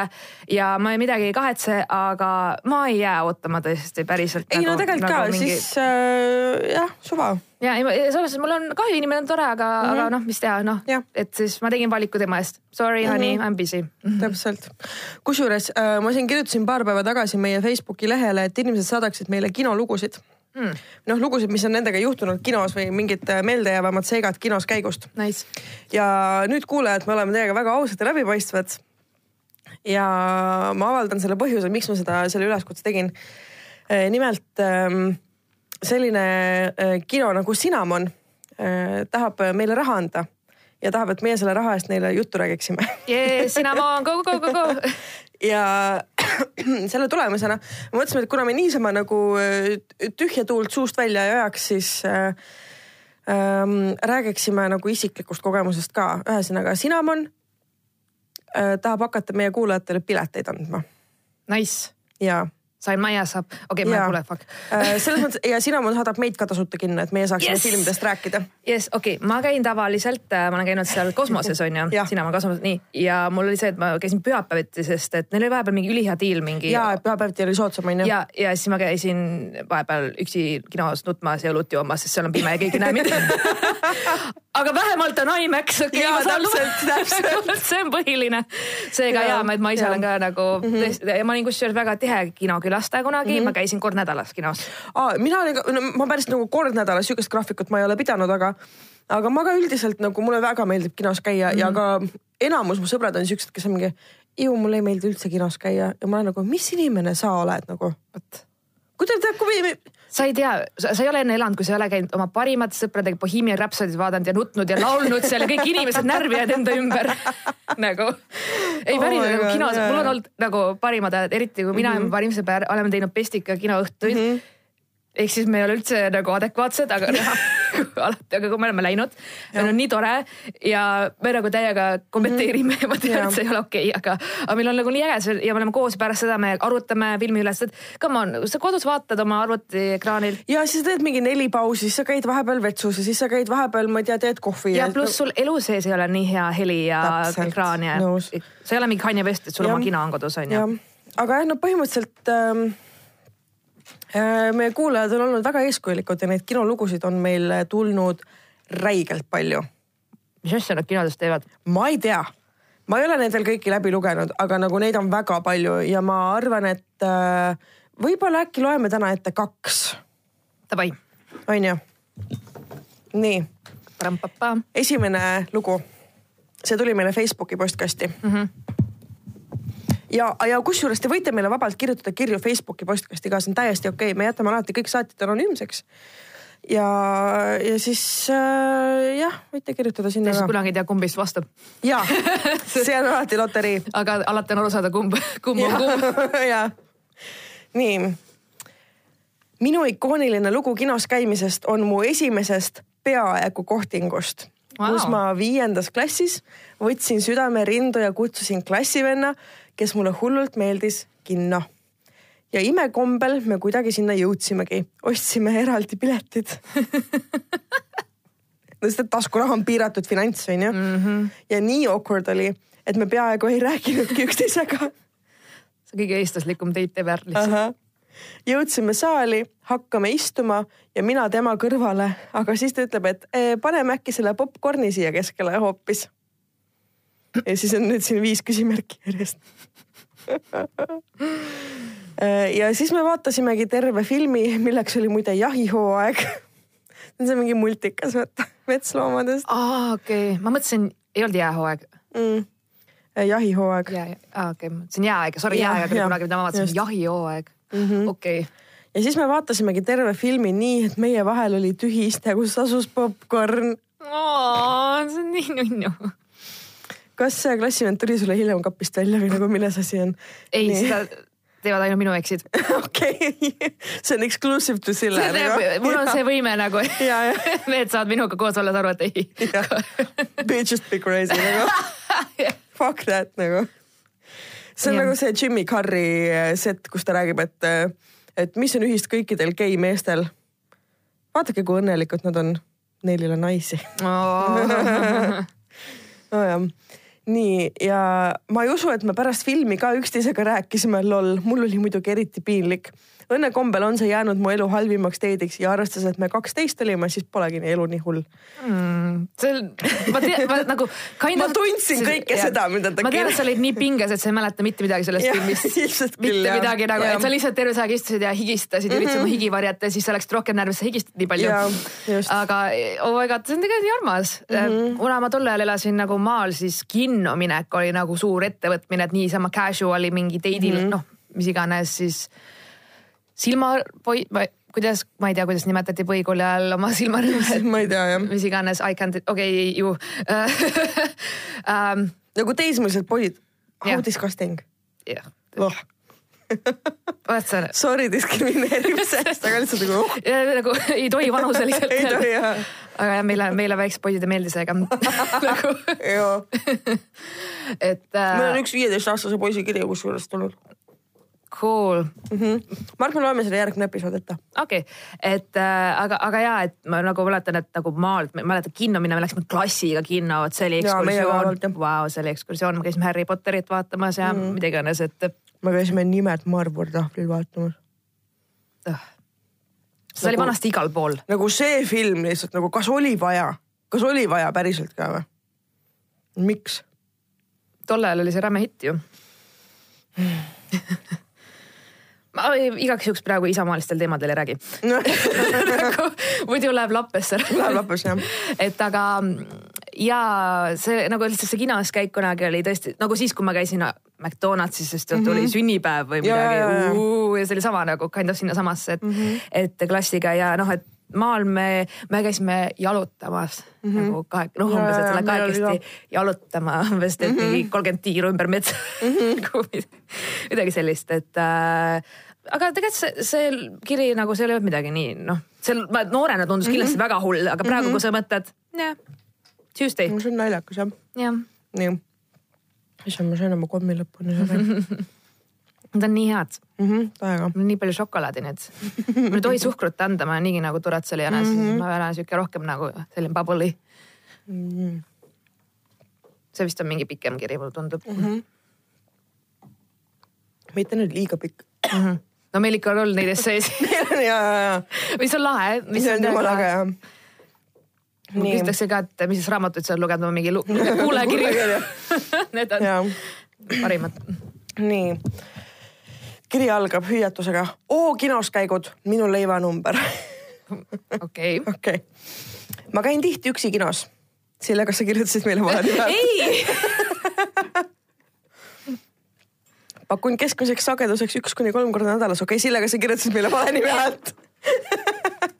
ja ma ei midagi ei kahetse, aga ma ei jää ootama tõesti päriselt. ei no tegelikult ka mingi..., siis äh, jah, suva. ja ei, selles suhtes mul on kahju, inimene on tore, aga mm, -hmm. aga noh, mis teha, noh et siis ma tegin valiku tema eest. Sorry mm, -hmm. honey, I m busy. täpselt. kusjuures äh, ma siin kirjutasin paar päeva tagasi meie Facebooki lehele, et inimesed saadaksid meile kinolugusid mm.. noh, lugusid, mis on nendega juhtunud kinos või mingid äh, meeldejäävamad seigad kinos käigust. Nice. ja nüüd kuulajad, me oleme teiega väga ausad ja läbipaistvad. ja ma avaldan selle põhjuse, miks ma seda, selle üleskutse tegin. nimelt ähm, selline äh, kino nagu Cinnamon äh, tahab meile raha anda ja tahab, et meie selle raha eest neile juttu räägiksime Yeah, Cinnamon, go, go, go, go. ja selle tulemusena me mõtlesime, et kuna me niisama nagu äh, tühja tuult suust välja ei ajaks, siis äh, ähm, räägiksime nagu isiklikust kogemusest ka. ühesõnaga, Cinnamon äh, tahab hakata meie kuulajatele pileteid andma Nice. ja sain ma jää saab, okei okay,, ma Jaa. kuule, fuck. äh, selles mõttes ja Cinnamon saadab meid ka tasuta kinno, et meie saaksime Yes! filmidest rääkida. jess, okei okay., ma käin tavaliselt, ma olen käinud seal kosmoses onju Jah., sina ma kosmoses, nii. ja mul oli see, et ma käisin pühapäeviti, sest et neil oli vahepeal mingi ülihea diil mingi. ja pühapäeviti oli soodsam onju. ja, ja siis ma käisin vahepeal üksi kinos nutmas ja õlut joomas, sest seal on pime ja keegi ei näe mind. aga vähemalt on IMAX, okei okay,, täpselt, täpselt. see on põhiline. seega Jaa, jaa, ma, et ma ise olen ka nagu mm, -hmm. ja ma olin kusjuures väga tihe kinokülastaja kunagi mm, -hmm. ma käisin kord nädalas kinos. Mina olin ka, no ma päris nagu kord nädalas sihukest graafikut ma ei ole pidanud, aga, aga ma ka üldiselt nagu mulle väga meeldib kinos käia mm -hmm. ja ka enamus mu sõbrad on siuksed, kes on mingi, ju mulle ei meeldi üldse kinos käia ja ma olen nagu, mis inimene sa oled nagu. vot kuidas tead, kui sa ei tea, sa ei ole enne elanud, kui sa ei ole käinud oma parimate sõpradega Bohemian Rhapsody't vaadanud ja nutnud ja laulnud seal ja kõik inimesed närvi jäänud enda ümber nagu. ei Oh päriselt my nagu kinos, mul on olnud nagu parimad ajad, eriti kui mina ja mu parim sõber oleme teinud Pestika kinoõhtuid mm. -hmm ehk siis me ei ole üldse nagu adekvaatsed, aga alati, aga kui me oleme läinud, meil on nii tore. Ja me nagu täiega kommenteerime ja ma tean, et see ei ole okei okay,, aga, aga meil on nagu nii äge ja me oleme koos, pärast seda me arutame filmi üles, et come on, sa kodus vaatad oma arvutiekraanil ja siis sa teed mingi neli pausi, siis sa käid vahepeal vetsus ja siis sa käid vahepeal, ma ei tea, teed kohvi. ja pluss sul elu sees ei ole nii hea heli ja Täpselt, ekraan ja sa ei ole mingi Kanye West, et sul Jah. oma kino on kodus on ju., aga jah, no põhimõtteliselt ähm, äh, meie kuulajad on olnud väga eeskujulikud ja neid kinolugusid on meil tulnud räigelt palju mis asja nad kinodes teevad? ma ei tea, ma ei ole neid veel kõiki läbi lugenud, aga nagu neid on väga palju ja ma arvan, et äh, võib-olla äkki loeme täna ette kaks, Davai, onju. nii, esimene lugu, see tuli meile Facebooki postkasti mm. -hmm. ja, ja kusjuures te võite meile vabalt kirjutada kirju Facebooki postkasti ka, see on täiesti okei okay., me jätame alati kõik saatjad anonüümseks. ja, ja siis äh, jah, võite kirjutada sinna siis kunagi ei tea, kumb vist vastab. ja, see on alati loterii. aga alati on aru saada, kumb, kumb on kumb. ja, nii. minu ikooniline lugu kinos käimisest on mu esimesest peaaegu kohtingust wow. kus ma viiendas klassis võtsin südame rindu ja kutsusin klassivenna, kes mulle hullult meeldis kinno. ja imekombel me kuidagi sinna jõudsimegi, ostsime eraldi piletid. no sest, et taskuraha on piiratud finants, onju. ja nii awkward oli, et me peaaegu ei rääkinudki üksteisega see kõige eestlaslikum date ever lihtsalt. jõudsime saali, hakkame istuma ja mina tema kõrvale, aga siis ta ütleb, et "Eh, paneme äkki selle popkorni siia keskele hoopis. ja siis on nüüd siin viis küsimärki järjest. ja siis me vaatasimegi terve filmi, milleks oli muide jahihooaeg. see on mingi multikas, metsloomadest aa, okei okay., ma mõtlesin, ei olnud jäähooaeg. mm.. jahihooaeg. jää, aa okei okay., ma mõtlesin jääaeg, sorry, Jaa, jääaeg oli jaa, kunagi, mida ma vaatasin just., Mhm. jahihooaeg. okei, ja siis me vaatasimegi terve filmi nii, et meie vahel oli tühi iste, kus asus popkorn see on nii nunnu. Kas see klassivend tuli sulle hiljem kapist välja või nagu milles asi on? ei, seda teevad ainult minu eksid. okei, see on exclusive to Sille. mul on see võime nagu, ja, ja, mehed saavad minuga koos olles aru, et ei. ja. Bitch just be crazy nagu. Fuck that nagu. see on Jah. nagu see Jimmy Carri eh, set, kus ta räägib, et, et mis on ühist kõikidel gei meestel. vaadake, kui õnnelikud nad on. Neil ei ole naisi nojah, nii ja ma ei usu, et me pärast filmi ka üksteisega rääkisime, loll, mul oli muidugi eriti piinlik. Õnnekombel on see jäänud mu elu halvimaks date'iks ja arvestades, et me kaksteist olime, siis polegi nii elu nii hull. mm,. see on, ma tean, ma nagu. Ma tundsin kõike seda, mida ta ma tean, et sa olid nii pinges, et sa ei mäleta mitte midagi sellest filmist. ilmselt küll, mitte jah. midagi nagu, et sa lihtsalt terve see aeg istusid ja higistasid ja üritasid oma higi varjata ja siis sa läksid rohkem närvi, sa higistad nii palju aga oh my god, see on tegelikult nii armas mm. -hmm. kuna ma tol ajal elasin nagu maal, siis kinno minek oli nagu suur ettevõtmine, et niisama casual'i mingi date'il mm -hmm. noh, mis iganes siis silmapoi-, kuidas, ma ei tea, kuidas nimetati põhikooli ajal oma silmarõõme, ma ei tea jah, mis iganes, I can't, okei okay,, ju um. nagu teismelised poisid, how Jah. disgusting jah, oh. vaat on Sorry diskrimineerimise eest, aga lihtsalt nagu oh, nagu ei tohi vanuseliselt ei tohi jah. aga jah, meile, meile väiksed poisid ei meeldi seega nagu, et meil on äh, üks viieteistaastase poisi kiri kusjuures tulnud cool, mm. -hmm. ma arvan, me loeme selle järgmine episood ette. okei okay., et äh, aga, aga ja, et ma nagu mäletan, et nagu maal, ma mäletan kinno minna, me läksime klassiga kinno, vot see oli ekskursioon vau, see oli ekskursioon, me käisime Harry Potterit vaatamas ja mm. mida iganes, et me käisime nimed Marburg tahvlil vaatamas. äh, see oli Nagu- vanasti igal pool. nagu see film lihtsalt nagu, kas oli vaja, kas oli vaja päriselt ka või? miks? tol ajal oli see räme hitt ju. ma igaks juhuks praegu isamaalistel teemadel ei räägi nagu, muidu läheb lappesse. Läheb lappesse, jah. et aga ja see nagu lihtsalt see kinos käik kunagi oli tõesti nagu siis, kui ma käisin McDonaldsis, sest mm -hmm. sünnipäev või midagi ja, ja. ja, ja see oli sama nagu kind of sinnasamasse, et mm, -hmm. et klassiga ja noh, et maal me, me käisime jalutamas mm -hmm. nagu kahe, noh umbes, et oli kahekesti jalutama umbes teed mm -hmm. mingi kolmkümmend tiiru ümber metsa mm. -hmm. midagi sellist, et äh, aga tegelikult see, see kiri nagu seal ei olnud midagi nii noh, seal ma noorena tundus kindlasti mm -hmm. väga hull, aga praegu mm, -hmm. kui sa mõtled, jah, Tuesday, see on naljakas jah. jah, nii. issand, ma sain oma kommi lõpuni need on nii head, mm. -hmm, täiega. mul on nii palju šokolaadi nüüd. mul ei tohi suhkrut anda, ma olen niigi nagu turatseliane mm, -hmm. ma olen siuke rohkem nagu selline bubbly mm. -hmm. see vist on mingi pikem kiri, mulle tundub mm. -hmm. mitte nüüd liiga pikk. no meil ikka on olnud neid essees, ja, ja, ja. mis on lahe. see on jumala äge jah. mul küsitakse ka, et mis raamatuid sa oled lugenud, ma mingi lu- kuulajakiri. Need on parimad. nii. Kiri algab hüüatusega oo kinoskäigud, minu leivanumber. okei. okei okay.. ma käin tihti üksi kinos. Sille, kas sa kirjutasid meile vale nime? ei, pakun keskmiseks sageduseks üks kuni kolm korda nädalas. okei okay,, Sille, kas sa kirjutasid meile vale nime alt?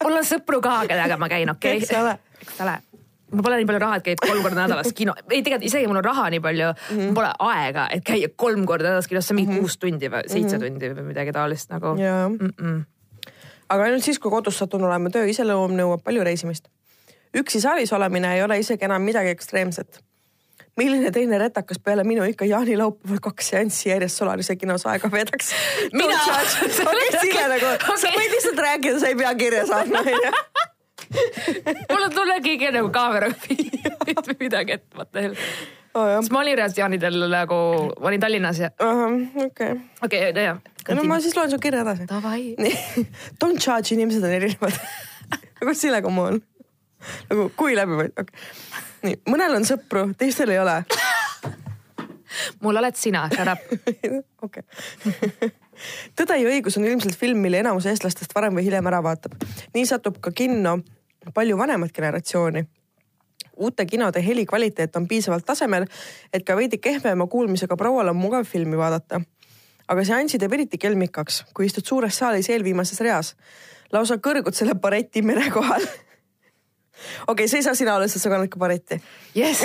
mul on sõpru ka, kellega ma käin, okei Eks ole. eks ole. Mul pole nii palju raha, et käid kolm korda nädalas kino, ei tegelikult isegi mul on raha nii palju mm. -hmm. pole aega, et käia kolm korda nädalas kinos, see on mingi kuus tundi või seitse tundi või midagi taolist nagu. jaa Mm -mm. aga ainult siis, kui kodus satun olema, töö iseloom nõuab palju reisimist. üksi saalis olemine ei ole isegi enam midagi ekstreemset. milline teine retakas peale minu ikka jaanilaupäeval kaks seanssi järjest Solarise kinos aega veedaks? Mina! okei, Sille nagu, sa võid lihtsalt rääkida, sa ei pea kirja saatma, onju. mul on tunne, et keegi on nagu kaameraga filminud või midagi, et the hell. Oh, siis ma olin reaalselt jaanidel nagu, ma olin Tallinnas ja okei, okei jah. no ma siis loen su kirja edasi. Davai. don't judge, inimesed on erinevad. nagu Sille, come on. nagu kui läbipõld, okei okay.. nii, mõnel on sõpru, teistel ei ole. Mul oled sina, shut up. okei. tõde ja õigus on ilmselt film, mille enamus eestlastest varem või hiljem ära vaatab. nii satub ka kinno palju vanemat generatsiooni uute kinode heli kvaliteet on piisavalt tasemel, et ka veidi kehvema kuulmisega proual on mugav filmi vaadata. aga seansi teeb eriti kelmikaks, kui istud suures saalis eelviimases reas. lausa kõrgud selle bareti mere kohal. okei okay,, see ei saa sina olla, sest sa kannad ka baretti. jess.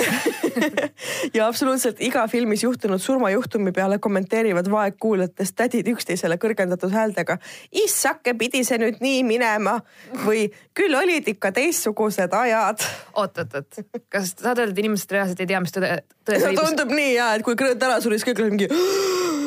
ja absoluutselt iga filmis juhtunud surmajuhtumi peale kommenteerivad vaegkuulajatest tädid üksteisele kõrgendatud häältega. issake, pidi see nüüd nii minema või küll olid ikka teistsugused ajad. oot, oot, oot, kas sa tahad öelda, et inimesed reaalselt ei tea, mis tõde, tõde see tundub nii ja, et kui Grete ära suri, siis kõik olid mingi.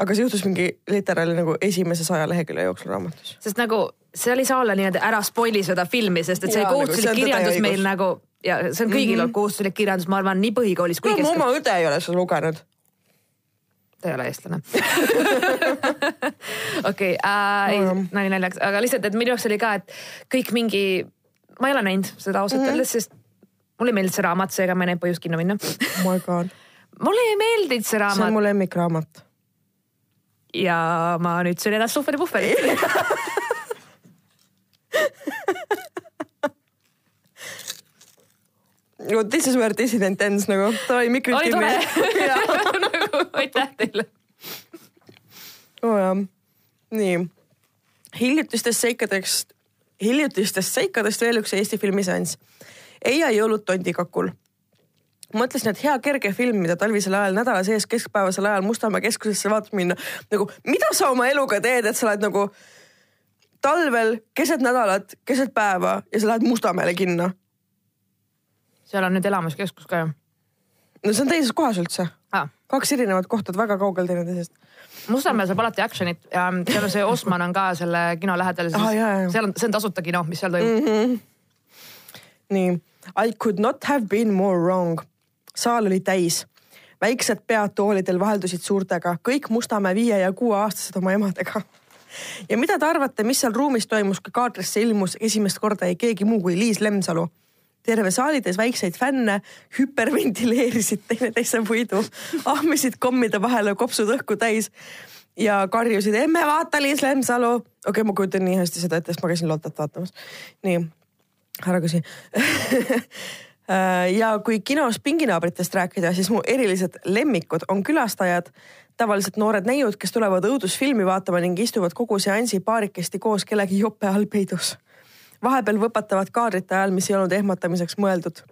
Aga see juhtus mingi literaali nagu esimese saja lehekülje jooksul raamatus. sest nagu seal ei saa olla nii-öelda ära spoil'i seda filmi, sest et see Jaa, nagu kohustuslik ja kirjandus meil õigus. nagu ja see on kõigil mm -hmm. kohustuslik kirjandus, ma arvan, nii põhikoolis kui no mu keskkoolis. oma õde ei ole seda lugenud. ta ei ole eestlane. okei, ei Nojah. nali naljaks, aga lihtsalt, et minu jaoks oli ka, et kõik mingi, ma ei ole näinud seda ausalt Mhm. öeldes mm -hmm., sest mulle ei meeldinud see raamat, seega ma ei näinud põhjust kinno minna. oh my god, mulle ei meeldinud see see on raamat mu lemmikraamat. Ja ma nüüd söön ennast suhveripuhverit. no this is where dissident ends nagu, davai mikrid oli kinni. nagu aitäh teile. oo jah, nii. hiljutistest seikadest, hiljutistest seikadest veel üks Eesti filmiseanss. Eia jõulud tondikakul. mõtlesin, et hea kerge film, mida talvisel ajal nädala sees keskpäevasel ajal Mustamäe keskusesse vaatama minna. nagu mida sa oma eluga teed, et sa oled nagu talvel keset nädalat, keset päeva ja sa lähed Mustamäele kinno. seal on nüüd elamiskeskus ka ju no see on teises kohas üldse. ah.. kaks erinevat kohta, väga kaugel teineteisest. Mustamäel saab alati action'it ja seal on see Osman on ka selle kino lähedal, siis Ah, jaa, jaa. seal on, see on tasuta kino, mis seal toimub mm. -hmm. nii, I could not have been more wrong. Saal oli täis, väiksed pead toolidel vaheldusid suurtega, kõik Mustamäe viie ja kuueaastased oma emadega. ja mida te arvate, mis seal ruumis toimus, kui kaadrisse ilmus esimest korda ei keegi muu kui Liis Lemsalu? terve saalitäis väikseid fänne hüperventileerisid teineteise puidu, ahmisid kommide vahele kopsud õhku täis ja karjusid, emme vaata Liis Lemsalu. okei okay,, ma kujutan nii hästi seda ette, sest ma käisin Lottat vaatamas. nii, ära küsi. ja kui kinos pinginaabritest rääkida, siis mu erilised lemmikud on külastajad, tavaliselt noored neiud, kes tulevad õudusfilmi vaatama ning istuvad kogu seansi paarikesti koos kellegi jope all peidus. vahepeal võpatavad kaadrite ajal, mis ei olnud ehmatamiseks mõeldud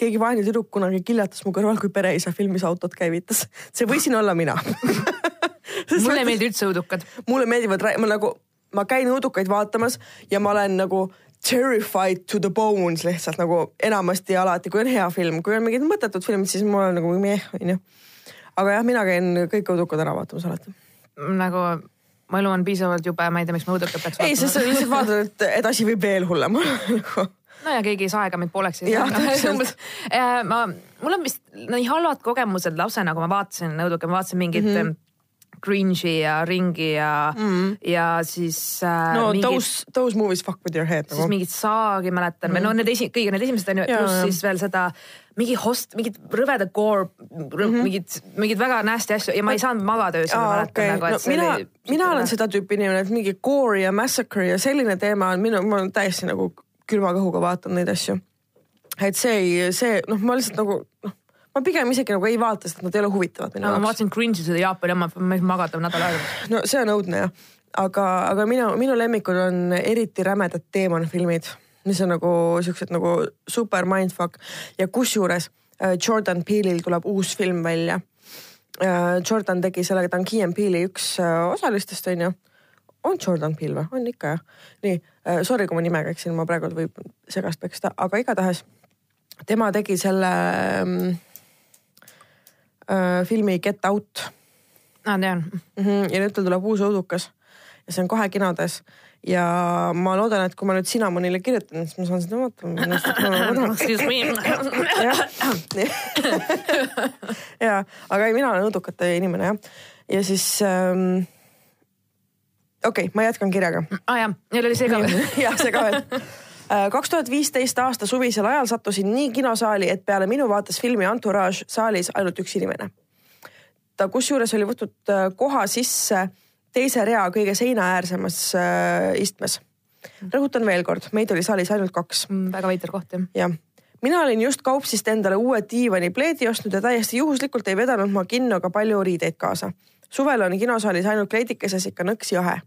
keegi vaene tüdruk kunagi kiljatas mu kõrval, kui pereisa filmis autot käivitas. see võisin olla mina. mulle ei meeldi üldse õudukad. mulle meeldivad, ma nagu, ma käin õudukaid vaatamas ja ma olen nagu terrified to the bones lihtsalt nagu enamasti alati, kui on hea film, kui on mingid mõttetud filmid, siis ma olen nagu meh, onju. aga jah, mina käin kõik õudukad ära vaatamas alati. nagu mu elu on piisavalt jube, ma ei tea, miks ma õudukat peaks ei, sest sa lihtsalt vaatad, et, et asi võib veel hullem olla nagu. no ja keegi ei saa aega mind pooleks. Ma, mul on vist nii halvad kogemused lapsena, kui ma vaatasin õudukat, ma vaatasin mingit mm. -hmm. Cringe'i ja Ringi ja mm, ja siis äh, no mingit, those, those movies fuck with your head siis nagu. mingit saagi mäletan mm. või no need esi-, kõige need esimesed on ju, pluss siis veel seda mingi host, mingit rõveda gore mm, -hmm. mingit, mingit väga nasty asju ja ma ei saanud magada öösel, ma mäletan okei. nagu, no, et see mina oli, mina olen seda tüüpi inimene, et mingi gore ja massacre ja selline teema on minu, ma olen täiesti nagu külma kõhuga vaatan neid asju. et see ei, see noh, ma lihtsalt nagu noh, ma pigem isegi nagu ei vaata, sest nad ei ole huvitavad minu no, ma jaoks. vaatasin Cringe'i seda Jaapani oma, ma ei magada nädal aega. no see on õudne jah. aga, aga minu, minu lemmikud on eriti rämedad teemonfilmid, mis on nagu siuksed nagu super mindfuck ja kusjuures äh, Jordan Peele'il tuleb uus film välja. Äh, Jordan tegi sellega, ta on Key and Peele'i üks äh, osalistest on ju. on Jordan Peele või? on ikka jah. nii, sorry, kui ma nimega eksin, ma praegu võib segast peksta, aga igatahes tema tegi selle ähm, äh, filmi Get Out. aa, tean mm. -hmm. ja nüüd tal tuleb uus õudukas ja see on kohe kinodes ja ma loodan, et kui ma nüüd Cinamonile kirjutan, siis ma saan seda vaatama. Excuse me. ja, aga ei, mina olen õudukate inimene jah. ja siis ähm, okei okay,, ma jätkan kirjaga. aa ah, jah, neil oli see ka veel. jah, see ka veel kaks tuhat viisteist aasta suvisel ajal sattusin nii kinosaali, et peale minu vaatas filmi Entourage saalis ainult üks inimene. ta kusjuures oli võtnud äh, koha sisse teise rea kõige seinaäärsemas äh, istmes. rõhutan veel kord, meid oli saalis ainult kaks mm,. väga veider koht jah. jah, mina olin just kaupsist endale uue diivanipleedi ostnud ja täiesti juhuslikult ei vedanud ma kinno ka palju riideid kaasa. suvel on kinosaalis ainult kleidikeses ikka nõks jahe.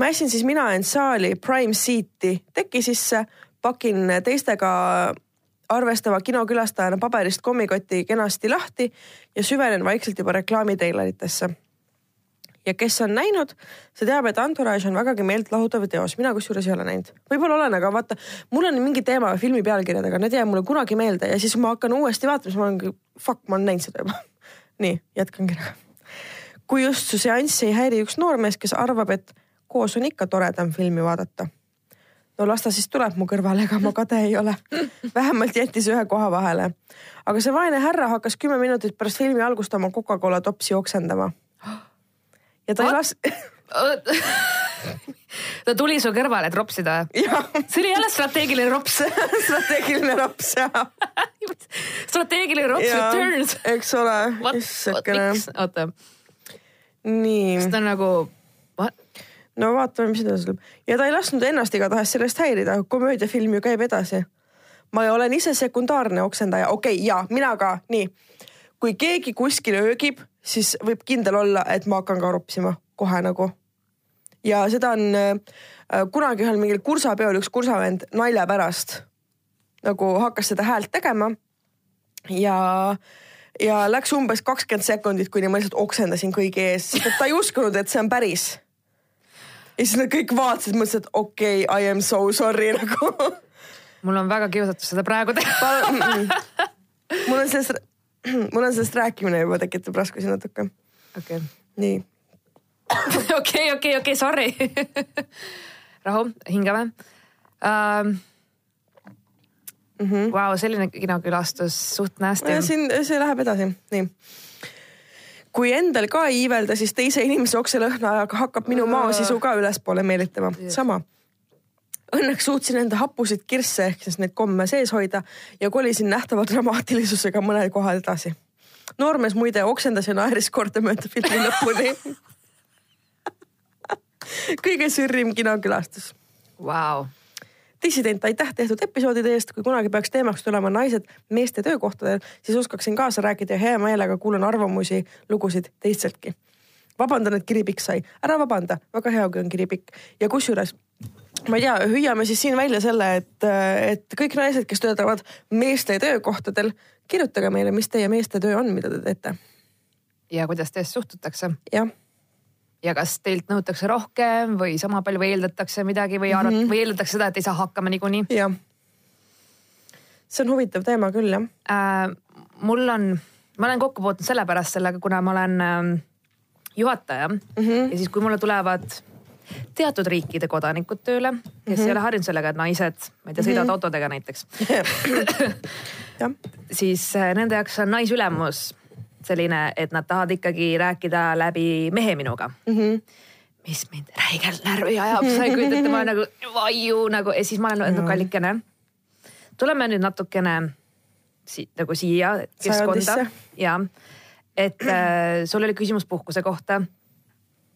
Mässin siis mina end saali Prime Seat'i teki sisse, pakin teistega arvestava kinokülastajana paberist kommikoti kenasti lahti ja süvenen vaikselt juba reklaamitreileritesse ja kes on näinud, see teab, et Entourage on vägagi meeltlahutav teos, mina kusjuures ei ole näinud. võib-olla olen, aga vaata, mul on mingi teema filmi pealkirjadega, need ei jää mulle kunagi meelde ja siis ma hakkan uuesti vaatama, siis ma olen, fuck, ma olen näinud seda juba. nii, jätkan kirjaga. kui just su seanssi ei häiri üks noormees, kes arvab, et koos on ikka toredam filmi vaadata. no las ta siis tuleb mu kõrvale, ega ma kade ei ole. vähemalt jättis ühe koha vahele. aga see vaene härra hakkas kümme minutit pärast filmi algust oma Coca-Cola topsi oksendama ja ta ei las- ta tuli su kõrvale, et ropsida? see oli jälle strateegiline rops strateegiline rops, jah strateegiline rops returns. eks ole. oota. nii. kas ta on nagu, no vaatame, mis edasi tuleb. ja ta ei lasknud ennast igatahes sellest häirida, komöödiafilm ju käib edasi. ma olen ise sekundaarne oksendaja, okei okay,, ja mina ka, nii. kui keegi kuskil öögib siis võib kindel olla, et ma hakkan ka ropsima kohe nagu. ja seda on äh, kunagi ühel mingil kursapeol üks kursavend nalja pärast nagu hakkas seda häält tegema. ja, ja läks umbes kakskümmend sekundit, kuni ma lihtsalt oksendasin kõigi ees, ta ei uskunud, et see on päris. Ja siis nad kõik vaatasid, mõtlesid, et okei okay,, I am so sorry nagu mul on väga kiusatus seda praegu teha mul on sellest mul on sellest rääkimine juba tekitab raskusi natuke. okei okay.. nii. okei, okei, okei, sorry rahu, hingame um,. Mm -hmm. Vau, selline kinokülastus suht nästi. siin, see läheb edasi, nii kui endal ka ei iivelda, siis teise inimese okselõhna hakkab minu maasisu ka ülespoole meelitama, sama. Õnneks suutsin enda hapusid kirsse ehk siis neid komme sees hoida ja kolisin nähtava dramaatilisusega mõnel kohal edasi. noormees muide oksendas ja naeris kordamööda filmi lõpuni. Kõige sürrim kinokülastus. Wow.. Dissident, aitäh tehtud episoodide eest, kui kunagi peaks teemaks tulema naised meeste töökohtadel, siis oskaksin kaasa rääkida ja hea meelega kuulan arvamusi, lugusid teisteltki. vabandan, et kiri pikk sai, ära vabanda, väga hea, kui on kiri pikk ja kusjuures ma ei tea, hüüame siis siin välja selle, et, et kõik naised, kes töötavad meeste töökohtadel, kirjutage meile, mis teie meeste töö on, mida te teete. ja kuidas teist suhtutakse. jah. Ja kas teilt nõutakse rohkem või sama palju või eeldatakse midagi või arvat- mm -hmm. või eeldatakse seda, et ei saa hakkama niikuinii. jah. see on huvitav teema küll jah äh,. mul on, ma olen kokku puutunud sellepärast sellega, kuna ma olen äh, juhataja mm -hmm. ja siis, kui mulle tulevad teatud riikide kodanikud tööle, kes mm -hmm. ei ole harjunud sellega, et naised, ma ei tea, sõidavad mm -hmm. autodega näiteks siis äh, nende jaoks on naisülemus selline, et nad tahavad ikkagi rääkida läbi mehe minuga mm. -hmm mis mind räigelt närvi ajab, sa ei kujuta ette, ma nagu vaiu nagu ja siis ma olen öelnud no. kallikene. tuleme nüüd natukene si nagu siia keskkonda ja et äh, sul oli küsimus puhkuse kohta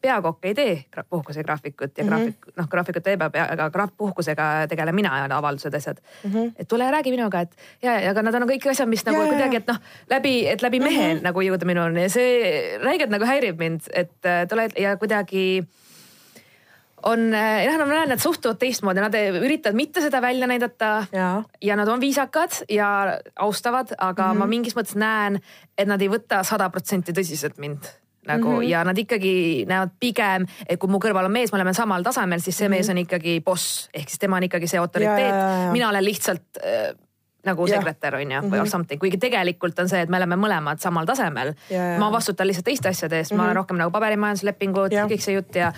peakokk ei tee puhkusegraafikut ja mm -hmm. graafik, noh graafikut teeb, aga graaf, puhkusega tegelen mina ja avaldused, asjad mm. -hmm. et tule räägi minuga, et ja, ja aga need on kõik asjad, mis nagu ja, kuidagi, et noh, läbi, et läbi mehe mm -hmm. nagu jõuda minuni ja see räigelt nagu häirib mind, et äh, tule ja kuidagi on äh, jah, ma näen, nad suhtuvad teistmoodi, nad üritavad mitte seda välja näidata Jaa. ja nad on viisakad ja austavad, aga mm -hmm. ma mingis mõttes näen, et nad ei võta sada protsenti tõsiselt mind nagu mm -hmm. ja nad ikkagi näevad pigem, et kui mu kõrval on mees, me oleme samal tasemel, siis see mm -hmm. mees on ikkagi boss. Ehk siis tema on ikkagi see autoriteet, mina olen lihtsalt äh, nagu Jah. sekretär on ju Mhm. või or something, kuigi tegelikult on see, et me oleme mõlemad samal tasemel. Ja, ja. ma vastutan lihtsalt teiste asjade eest. Mm, -hmm. ma olen rohkem nagu paberimajanduslepingud kõik see jutt ja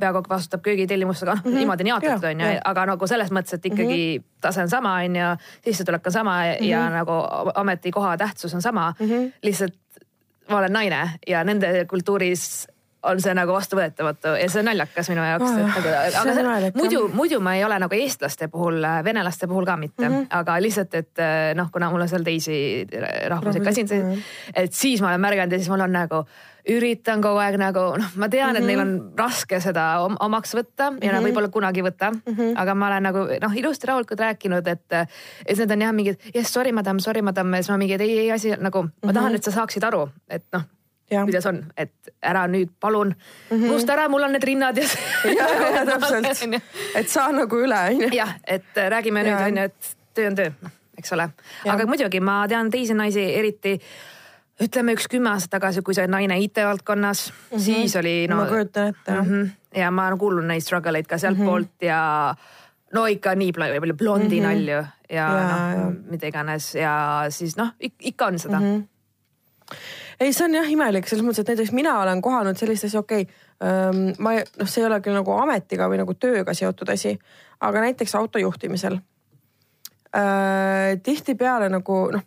peakook vastutab köögitellimustega, noh niimoodi on jaotatud on ju. jah., aga nagu selles mõttes, et ikkagi tase on sama on ju, sissetulek on sama ja nagu ametikoha tähtsus on sama, lihtsalt ma olen naine ja nende kultuuris on see nagu vastuvõetamatu ja see on naljakas minu jaoks Oh, nagu, aga see, muidu muidu ma ei ole nagu eestlaste puhul, venelaste puhul ka mitte mm, -hmm. aga lihtsalt, et eh, noh, kuna mul on seal teisi rahvusi ka siin et siis ma olen märganud ja siis mul on nagu üritan kogu aeg nagu noh, ma tean, et neil on raske seda om- omaks võtta ja nad võib-olla kunagi ei võta mm, -hmm. aga ma olen nagu noh, ilusti rahulikult rääkinud, et, et need on jah mingid yes sorry madam, sorry madam ja siis ma mingi, et ei, ei asi nagu ma tahan, et sa saaksid aru, et noh Jah. kuidas on, et ära nüüd palun mm -hmm. unusta ära, mul on need rinnad ja ja, ja täpselt, et saa nagu üle onju. jah, et äh, räägime nüüd Jaa. on ju, et töö on töö, eks ole. Aga muidugi ma tean teisi naisi, eriti ütleme üks kümme aastat tagasi, kui sa oled naine IT-valdkonnas mm, -hmm. siis oli no ma kujutan ette mm. -hmm. ja ma olen kuulnud neid struggle eid ka sealtpoolt mm -hmm. ja no ikka nii palju, blondi mm -hmm. nalju ja, ja noh, mida iganes ja siis noh, ikka on seda mm. -hmm. ei, see on jah imelik selles mõttes, et näiteks mina olen kohanud sellist asja, okei okay,, ma ei- noh, see ei ole küll nagu ametiga või nagu tööga seotud asi, aga näiteks auto juhtimisel äh,. tihtipeale nagu noh,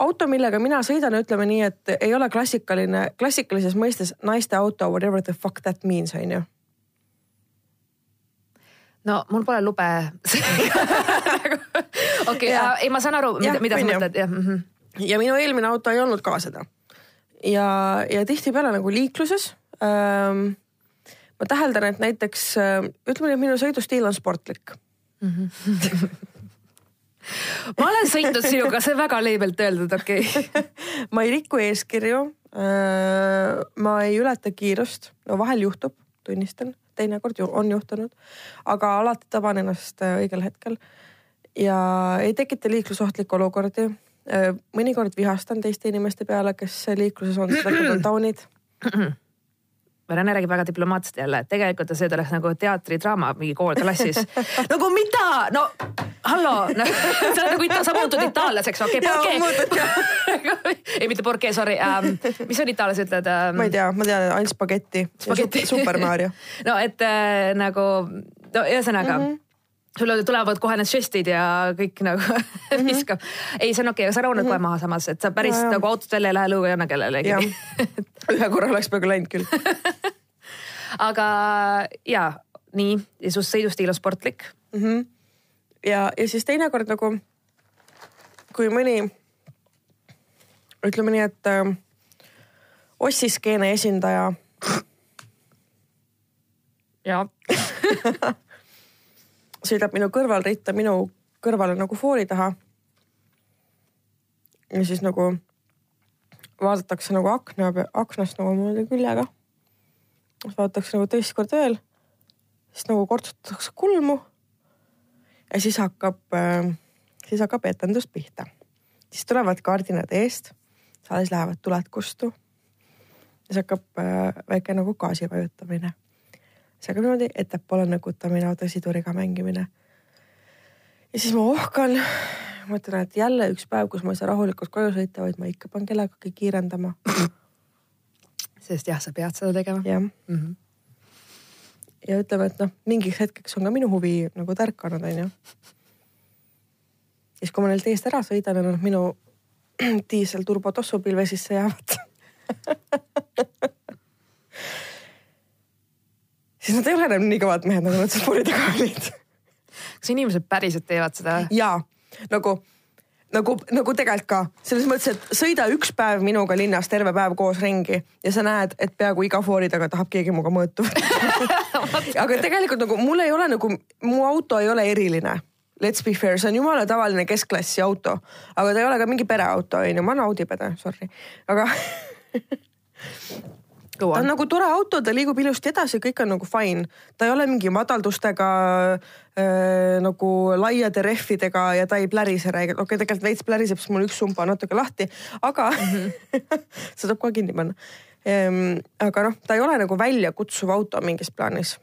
auto, millega mina sõidan, ütleme nii, et ei ole klassikaline, klassikalises mõistes naiste auto, whatever the fuck that means on ju. no mul pole lube. okei Jaa., ei, ma saan aru, mida, mida sa mõtled, jah mm. -hmm. ja minu eelmine auto ei olnud ka seda. ja, ja tihtipeale nagu liikluses ähm, ma täheldan, et näiteks äh, ütleme nii, et minu sõidustiil on sportlik. ma olen sõitnud sinuga, see on väga leebelt öeldud, okei okay. ma ei riku eeskirju äh,. ma ei ületa kiirust, no vahel juhtub, tunnistan, teinekord ju on juhtunud, aga alati taban ennast äh, õigel hetkel ja ei tekita liiklusohtlikke olukordi äh,. mõnikord vihastan teiste inimeste peale, kes liikluses on seda, kui nad taunid. Rene räägib väga diplomaatselt jälle, et tegelikult see oleks nagu teatridraama mingi koolklassis. nagu mida, no hallo no, sa oled nagu ita-, sa muutud itaallaseks, okei okay,, porke. ei, mitte porke, sorry um,. mis on itaallased ütlevad um,? ma ei tea, ma tean ainult spagetti, Spagetti. Super Mario. no et äh, nagu, no ühesõnaga mm. -hmm sul tulevad kohe need žestid ja kõik nagu viskab. ei, see on okei okay,, sa rahuned mm -hmm. kohe maha samas, et sa päris Mhm. Jaa. nagu autost välja ei lähe lõuga ei anna kellelegi jah, ühe korra oleks peaaegu läinud küll. aga ja nii, ja su sõidustiil on sportlik. mm. -hmm. ja, ja siis teinekord nagu, kui mõni, ütleme nii, et äh, ossiskeene esindaja ja sõidab minu kõrval ritta minu kõrvale nagu foori taha. ja siis nagu vaadatakse nagu akna, aknast nagu niimoodi küljega. siis vaadatakse nagu teist korda veel. siis nagu kortsutatakse kulmu. ja siis hakkab, siis hakkab etendus pihta. siis tulevad kardinad eest, saalis lähevad tuled kustu. siis hakkab äh, väike nagu gaasi vajutamine see hakkab niimoodi ettepoole nõkutamine, autosiduriga mängimine. ja siis ma ohkan, mõtlen, et jälle üks päev, kus ma ei saa rahulikult koju sõita, vaid ma ikka pean kellegagi kiirendama. sest jah, sa pead seda tegema. jah, Mm -hmm. ja ütleme, et noh, mingiks hetkeks on ka minu huvi nagu tärkanud, onju. siis, kui ma neilt eest ära sõidan ja nad minu diiselturbo tossupilve sisse jäävad siis nad ei ole enam nii kõvad mehed, nagu nad foori taga olid. Kas inimesed päriselt teevad seda? ja nagu, nagu, nagu tegelikult ka. Selles mõttes, et sõida üks päev minuga linnas terve päev koos ringi ja sa näed, et peaaegu iga foori taga tahab keegi minuga mõõtu. Aga tegelikult nagu mul ei ole nagu, mu auto ei ole eriline. Let's be fair, see on jumala tavaline keskklassi auto, aga ta ei ole ka mingi pereauto onju, ma olen Audi pede, sorry, aga Go ta on. nagu tore auto, ta liigub ilusti edasi, kõik on nagu fine. ta ei ole mingi madaldustega äh, nagu laiade rehvidega ja ta ei plärise räigelt, okei okay,, tegelikult veits pläriseb, sest mul üks sumba on natuke lahti, aga mm -hmm. seda tuleb kohe kinni panna ehm,. aga noh, ta ei ole nagu väljakutsuv auto mingis plaanis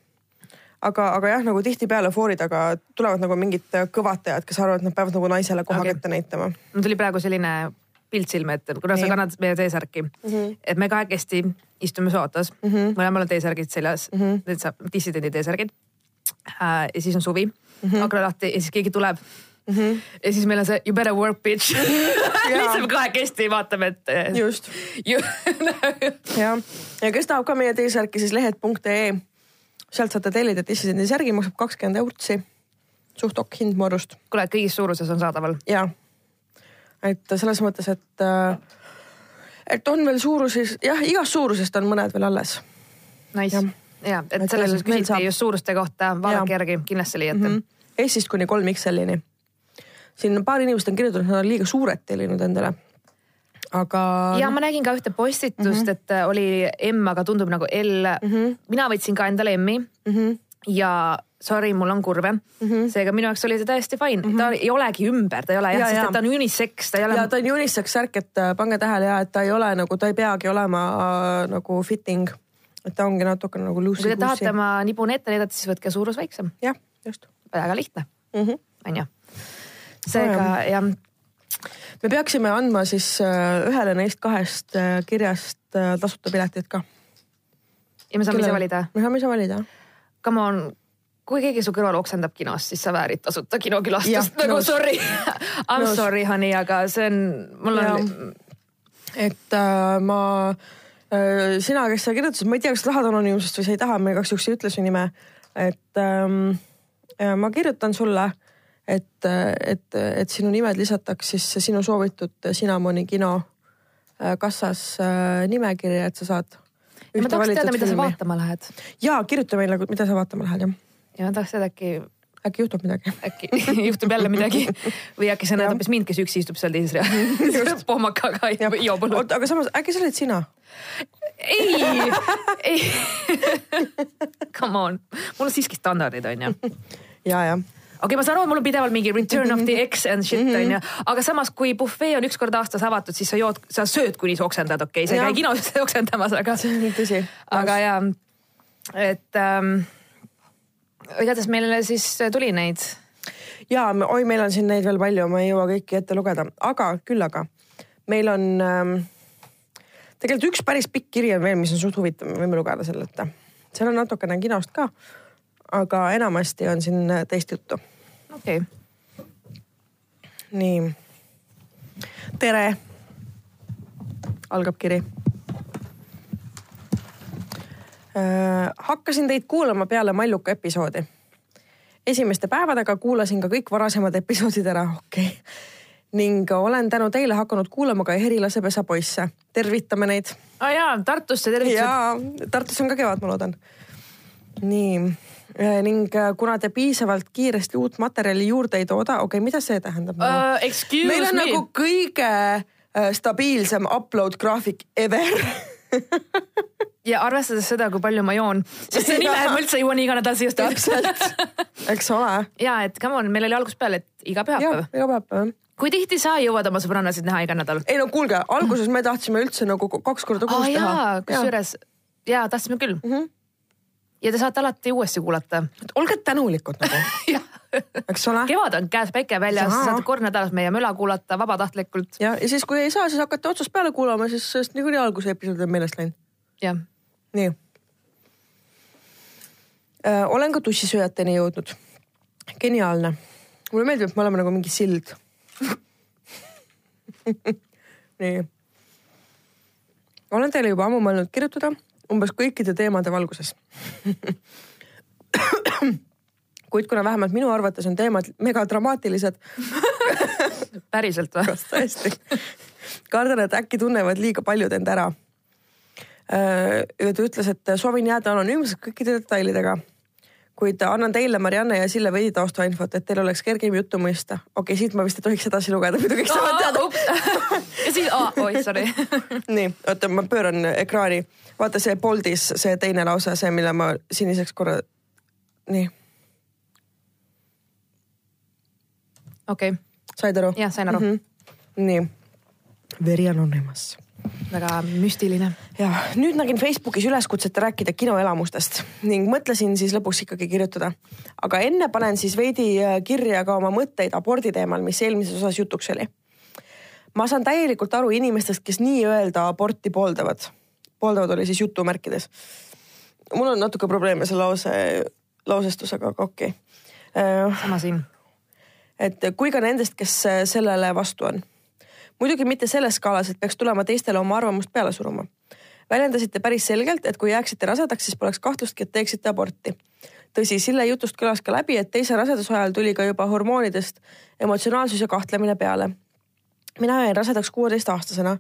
aga, aga jah, nagu tihtipeale foori taga tulevad nagu mingid kõvatajad, kes arvavad, et nad peavad nagu naisele koha okay. kätte näitama. mul tuli praegu selline pilt silme ette, kuna sa Nii. kannad meie T-särki mm, -hmm. et me kahekesti istume sootas mm, -hmm. mõlemal on T-särgid seljas mm, -hmm. need saab dissidendi T-särgid äh,. ja siis on suvi mm, -hmm. akna lahti ja siis keegi tuleb mm. -hmm. ja siis meil on see you better work bitch. lihtsalt me kahekesti vaatame, et äh, just ju, jah, ja kes tahab ka meie T-särki, siis lehed.ee, sealt saate tellida dissidendi särgi, maksab kakskümmend eurtsi. suht okk hind mu arust kuule, kõigis suuruses on saadaval. ja et selles mõttes, et äh, et on veel suuruses, jah, igast suurusest on mõned veel alles Nice ja, et Et selles suhtes küsiti saab. just suuruste kohta, vaadake järgi, kindlasti leiate mm. mm. -hmm. -hmm. S-ist kuni kolm XL-ini. siin paar inimest on kirjutanud, et nad on liiga suured tellinud endale. aga. ja ma nägin ka ühte postitust mm, -hmm. et oli M, aga tundub nagu L mm. -hmm. mina võtsin ka endale M-i mm Mhm. Ja sorry, mul on kurve mm. -hmm. seega minu jaoks oli see täiesti fine mm, -hmm. ta ei olegi ümber, ta ei ole jah Ja, sest ja. et ta on unisex, ta ei ole ja ta on unisex särk, et äh, pange tähele ja et ta ei ole nagu, ta ei peagi olema äh, nagu fitting. et ta ongi natukene nagu kui te loosey-goosey tahate. oma nibune ette näidata, siis võtke suurus väiksem, jah, just väga lihtne. -hmm. onju. seega jah, me peaksime andma siis äh, ühele neist kahest äh, kirjast tasuta piletid ka. ja me saame ise valida. me saame ise valida. Come on, kui keegi su kõrval oksendab kinos, siis sa väärid tasuta kinokülastust nagu nõus. sorry. I m Nõus. sorry, honey, aga see on, mul on, et äh, ma äh,, sina, kes sa kirjutasid, ma ei tea, kas sa tahad anonüümsust või sa ei taha, ma igaks juhuks ei ütle su nime. et ähm, äh, ma kirjutan sulle, et, et, et sinu nimed lisataks siis sinu soovitud Cinnamoni kino äh, kassas äh, nimekirja, et sa saad. Ma tahaks teada, mida sa vaatama lähed. ja kirjuta meile, mida sa vaatama lähed jah, ja ma tahaks teada, äkki, äkki juhtub midagi. äkki juhtub jälle midagi või äkki sa näed hoopis mind, kes üksi istub seal teises reas pohmakaga ja joobul. oota, aga samas äkki sa oled sina? ei, ei. Come on, mul on siiski standardid, onju. ja, ja okei okay,, ma saan aru, mul on pidevalt mingi return of the X and shit Mhm. onju, aga samas kui bufee on üks kord aastas avatud, siis sa jood, sa sööd, kuni sa oksendad, okei okay?, sa ei käi kinos oksendamas, aga, tõsi. aga ja, et ähm, igatahes meile siis tuli neid. ja oi, meil on siin neid veel palju, ma ei jõua kõiki ette lugeda, aga küll aga meil on ähm, tegelikult üks päris pikk kiri on veel, mis on suht huvitav, me võime lugeda selle ette. seal on natukene kinost ka, aga enamasti on siin äh, teist juttu. okei okay., nii. tere. algab kiri. hakkasin teid kuulama peale Malluka episoodi. esimeste päevadega kuulasin ka kõik varasemad episoodid ära, okei okay.. ning olen tänu teile hakanud kuulama ka Erilase poisse. tervitame neid aa jaa, Tartusse tervitused. ja Tartus on ka kevad, ma loodan. nii ning äh, kuna te piisavalt kiiresti uut materjali juurde ei tooda, okei okay,, mida see tähendab? Uh, meil on me nagu kõige äh, stabiilsem upload graafik ever. ja arvestades seda, kui palju ma joon, sest see nime ma üldse jõuan iga nädal siia täpselt, eks ole. ja et come on, meil oli algusest peale, et iga ja pühapäev. iga päev. kui tihti sa jõuad oma sõbrannasid näha iga nädal? ei no kuulge, alguses me tahtsime üldse nagu kaks korda kuus jaa teha,. kusjuures jaa, tahtsime küll mm. -hmm. Ja te saate alati uuesti kuulata. olge tänulikud nagu, eks ole. kevad on käes, päike väljas, saate kord nädalas meie möla kuulata vabatahtlikult. ja, ja siis, kui ei saa, siis hakkate otsast peale kuulama, siis sellest niikuinii alguse episood on meelest läinud. jah, nii. olen ka tussisööjateni jõudnud. geniaalne. mulle meeldib, et me oleme nagu mingi sild. nii. olen teile juba ammu mõelnud kirjutada umbes kõikide teemade valguses. kuid kuna vähemalt minu arvates on teemad megadramaatilised, päriselt või? kas tõesti? kardan, et äkki tunnevad liiga paljud end ära. ta ütles, et soovin jääda anonüümseks kõikide detailidega. Kuid annan teile, Marianne ja Sille veidi taustainfot, et teil oleks kergem juttu mõista. okei okay,, siit ma vist ei tohiks edasi lugeda, muidu kõik saavad teada. ja siis, oi sorry nii, oota, ma pööran ekraani. vaata see bold'is see teine lause, see, mille ma siniseks korra, nii. okei okay.. said aru? jah, sain aru mm. -hmm. nii, Very Anonymous väga müstiline. ja nüüd nägin Facebookis üleskutset rääkida kinoelamustest ning mõtlesin siis lõpuks ikkagi kirjutada. aga enne panen siis veidi äh, kirja ka oma mõtteid abordi teemal, mis eelmises osas jutuks oli. ma saan täielikult aru inimestest, kes nii-öelda aborti pooldavad. pooldavad oli siis jutumärkides. mul on natuke probleeme selle lause, lausestusega, aga okei okay.. Äh, sama siin. et kui ka nendest, kes sellele vastu on muidugi mitte selles skaalas, et peaks tulema teistele oma arvamust peale suruma. väljendasite päris selgelt, et kui jääksite rasedaks, siis poleks kahtlustki, et teeksite aborti. tõsi, Sille jutust kõlas ka läbi, et teise raseduse ajal tuli ka juba hormoonidest emotsionaalsus ja kahtlemine peale. mina jäin rasedaks kuueteistaastasena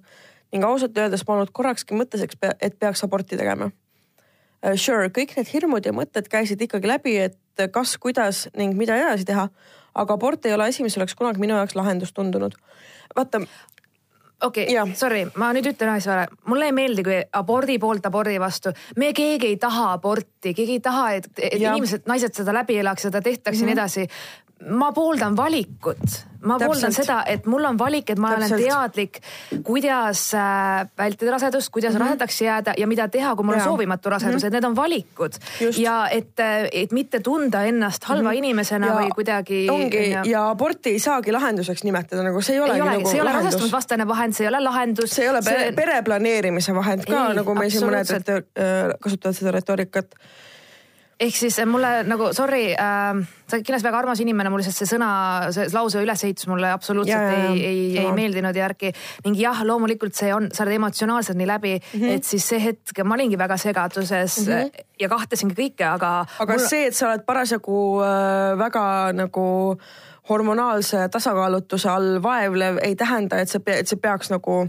ning ausalt öeldes polnud korrakski mõtteseks, et peaks aborti tegema. Uh, sure, kõik need hirmud ja mõtted käisid ikkagi läbi, et kas, kuidas ning mida edasi teha, aga abort ei ole asi, mis oleks kunagi minu jaoks lahendus tundunud vaata okei okay,, sorry, ma nüüd ütlen ühe asja, mulle ei meeldi, kui abordi poolt abordi vastu, me keegi ei taha aborti, keegi ei taha, et, et ja. inimesed, naised seda läbi elaks, seda tehtaks ja mm -hmm. nii mhm. edasi ma pooldan valikut, ma Täpselt. pooldan seda, et mul on valik, et ma Täpselt. olen teadlik, kuidas äh, vältida rasedust, kuidas mm -hmm. rasedaks jääda ja mida teha, kui mul ja. on soovimatu rasedus mm, -hmm. et need on valikud. ja et, äh, et mitte tunda ennast halva mm -hmm. inimesena ja või kuidagi. ongi ja... ja aborti ei saagi lahenduseks nimetada, nagu see ei olegi ei nagu see ei ole rasestumisvastane vahend, see ei ole lahendus. see ei ole pere, see... pere planeerimise vahend ka, nagu meil siin mõned äh, kasutavad seda retoorikat ehk siis mulle nagu sorry äh,, sa oled kindlasti väga armas inimene, mul lihtsalt see sõna, see lause ülesehitus mulle absoluutselt ja, ja, ei, ei, ei meeldinud järgi. ning jah, loomulikult see on, sa oled emotsionaalselt nii läbi mm, -hmm. et siis see hetk ma olingi väga segaduses mm -hmm. ja kahtlesingi kõike, aga. aga mul... see, et sa oled parasjagu äh, väga nagu hormonaalse tasakaalutuse all vaevlev, ei tähenda, et see, et see peaks nagu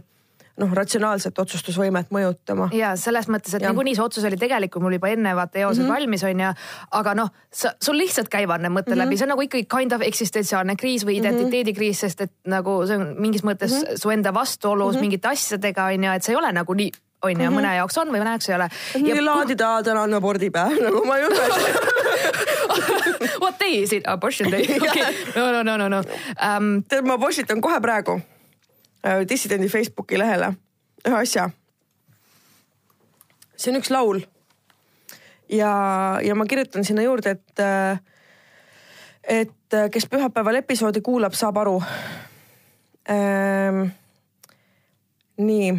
noh, ratsionaalset otsustusvõimet mõjutama. ja selles mõttes, et niikuinii see otsus oli tegelikult mul juba enne vaata eosed mm -hmm. valmis on ju, aga noh, sa, sul lihtsalt käivad need mõtted mm -hmm. läbi, see on nagu ikkagi kind of eksistentsiaalne kriis või mhm. identiteedikriis, sest et nagu see on mingis mõttes mm -hmm. su enda vastuolus mm -hmm. mingite asjadega on ju, et see ei ole nagu nii on ju mm -hmm., mõne jaoks on või mõne jaoks ei ole. nii laadida, täna on abordipäev, nagu ma ei ütle What day is it? Abortion day, okei no, no, no, no, no um,. tead, ma postitan kohe praegu dissidendi Facebooki lehele ühe asja. see on üks laul. ja, ja ma kirjutan sinna juurde, et, äh, et äh, kes pühapäeval episoodi kuulab, saab aru ähm,. nii,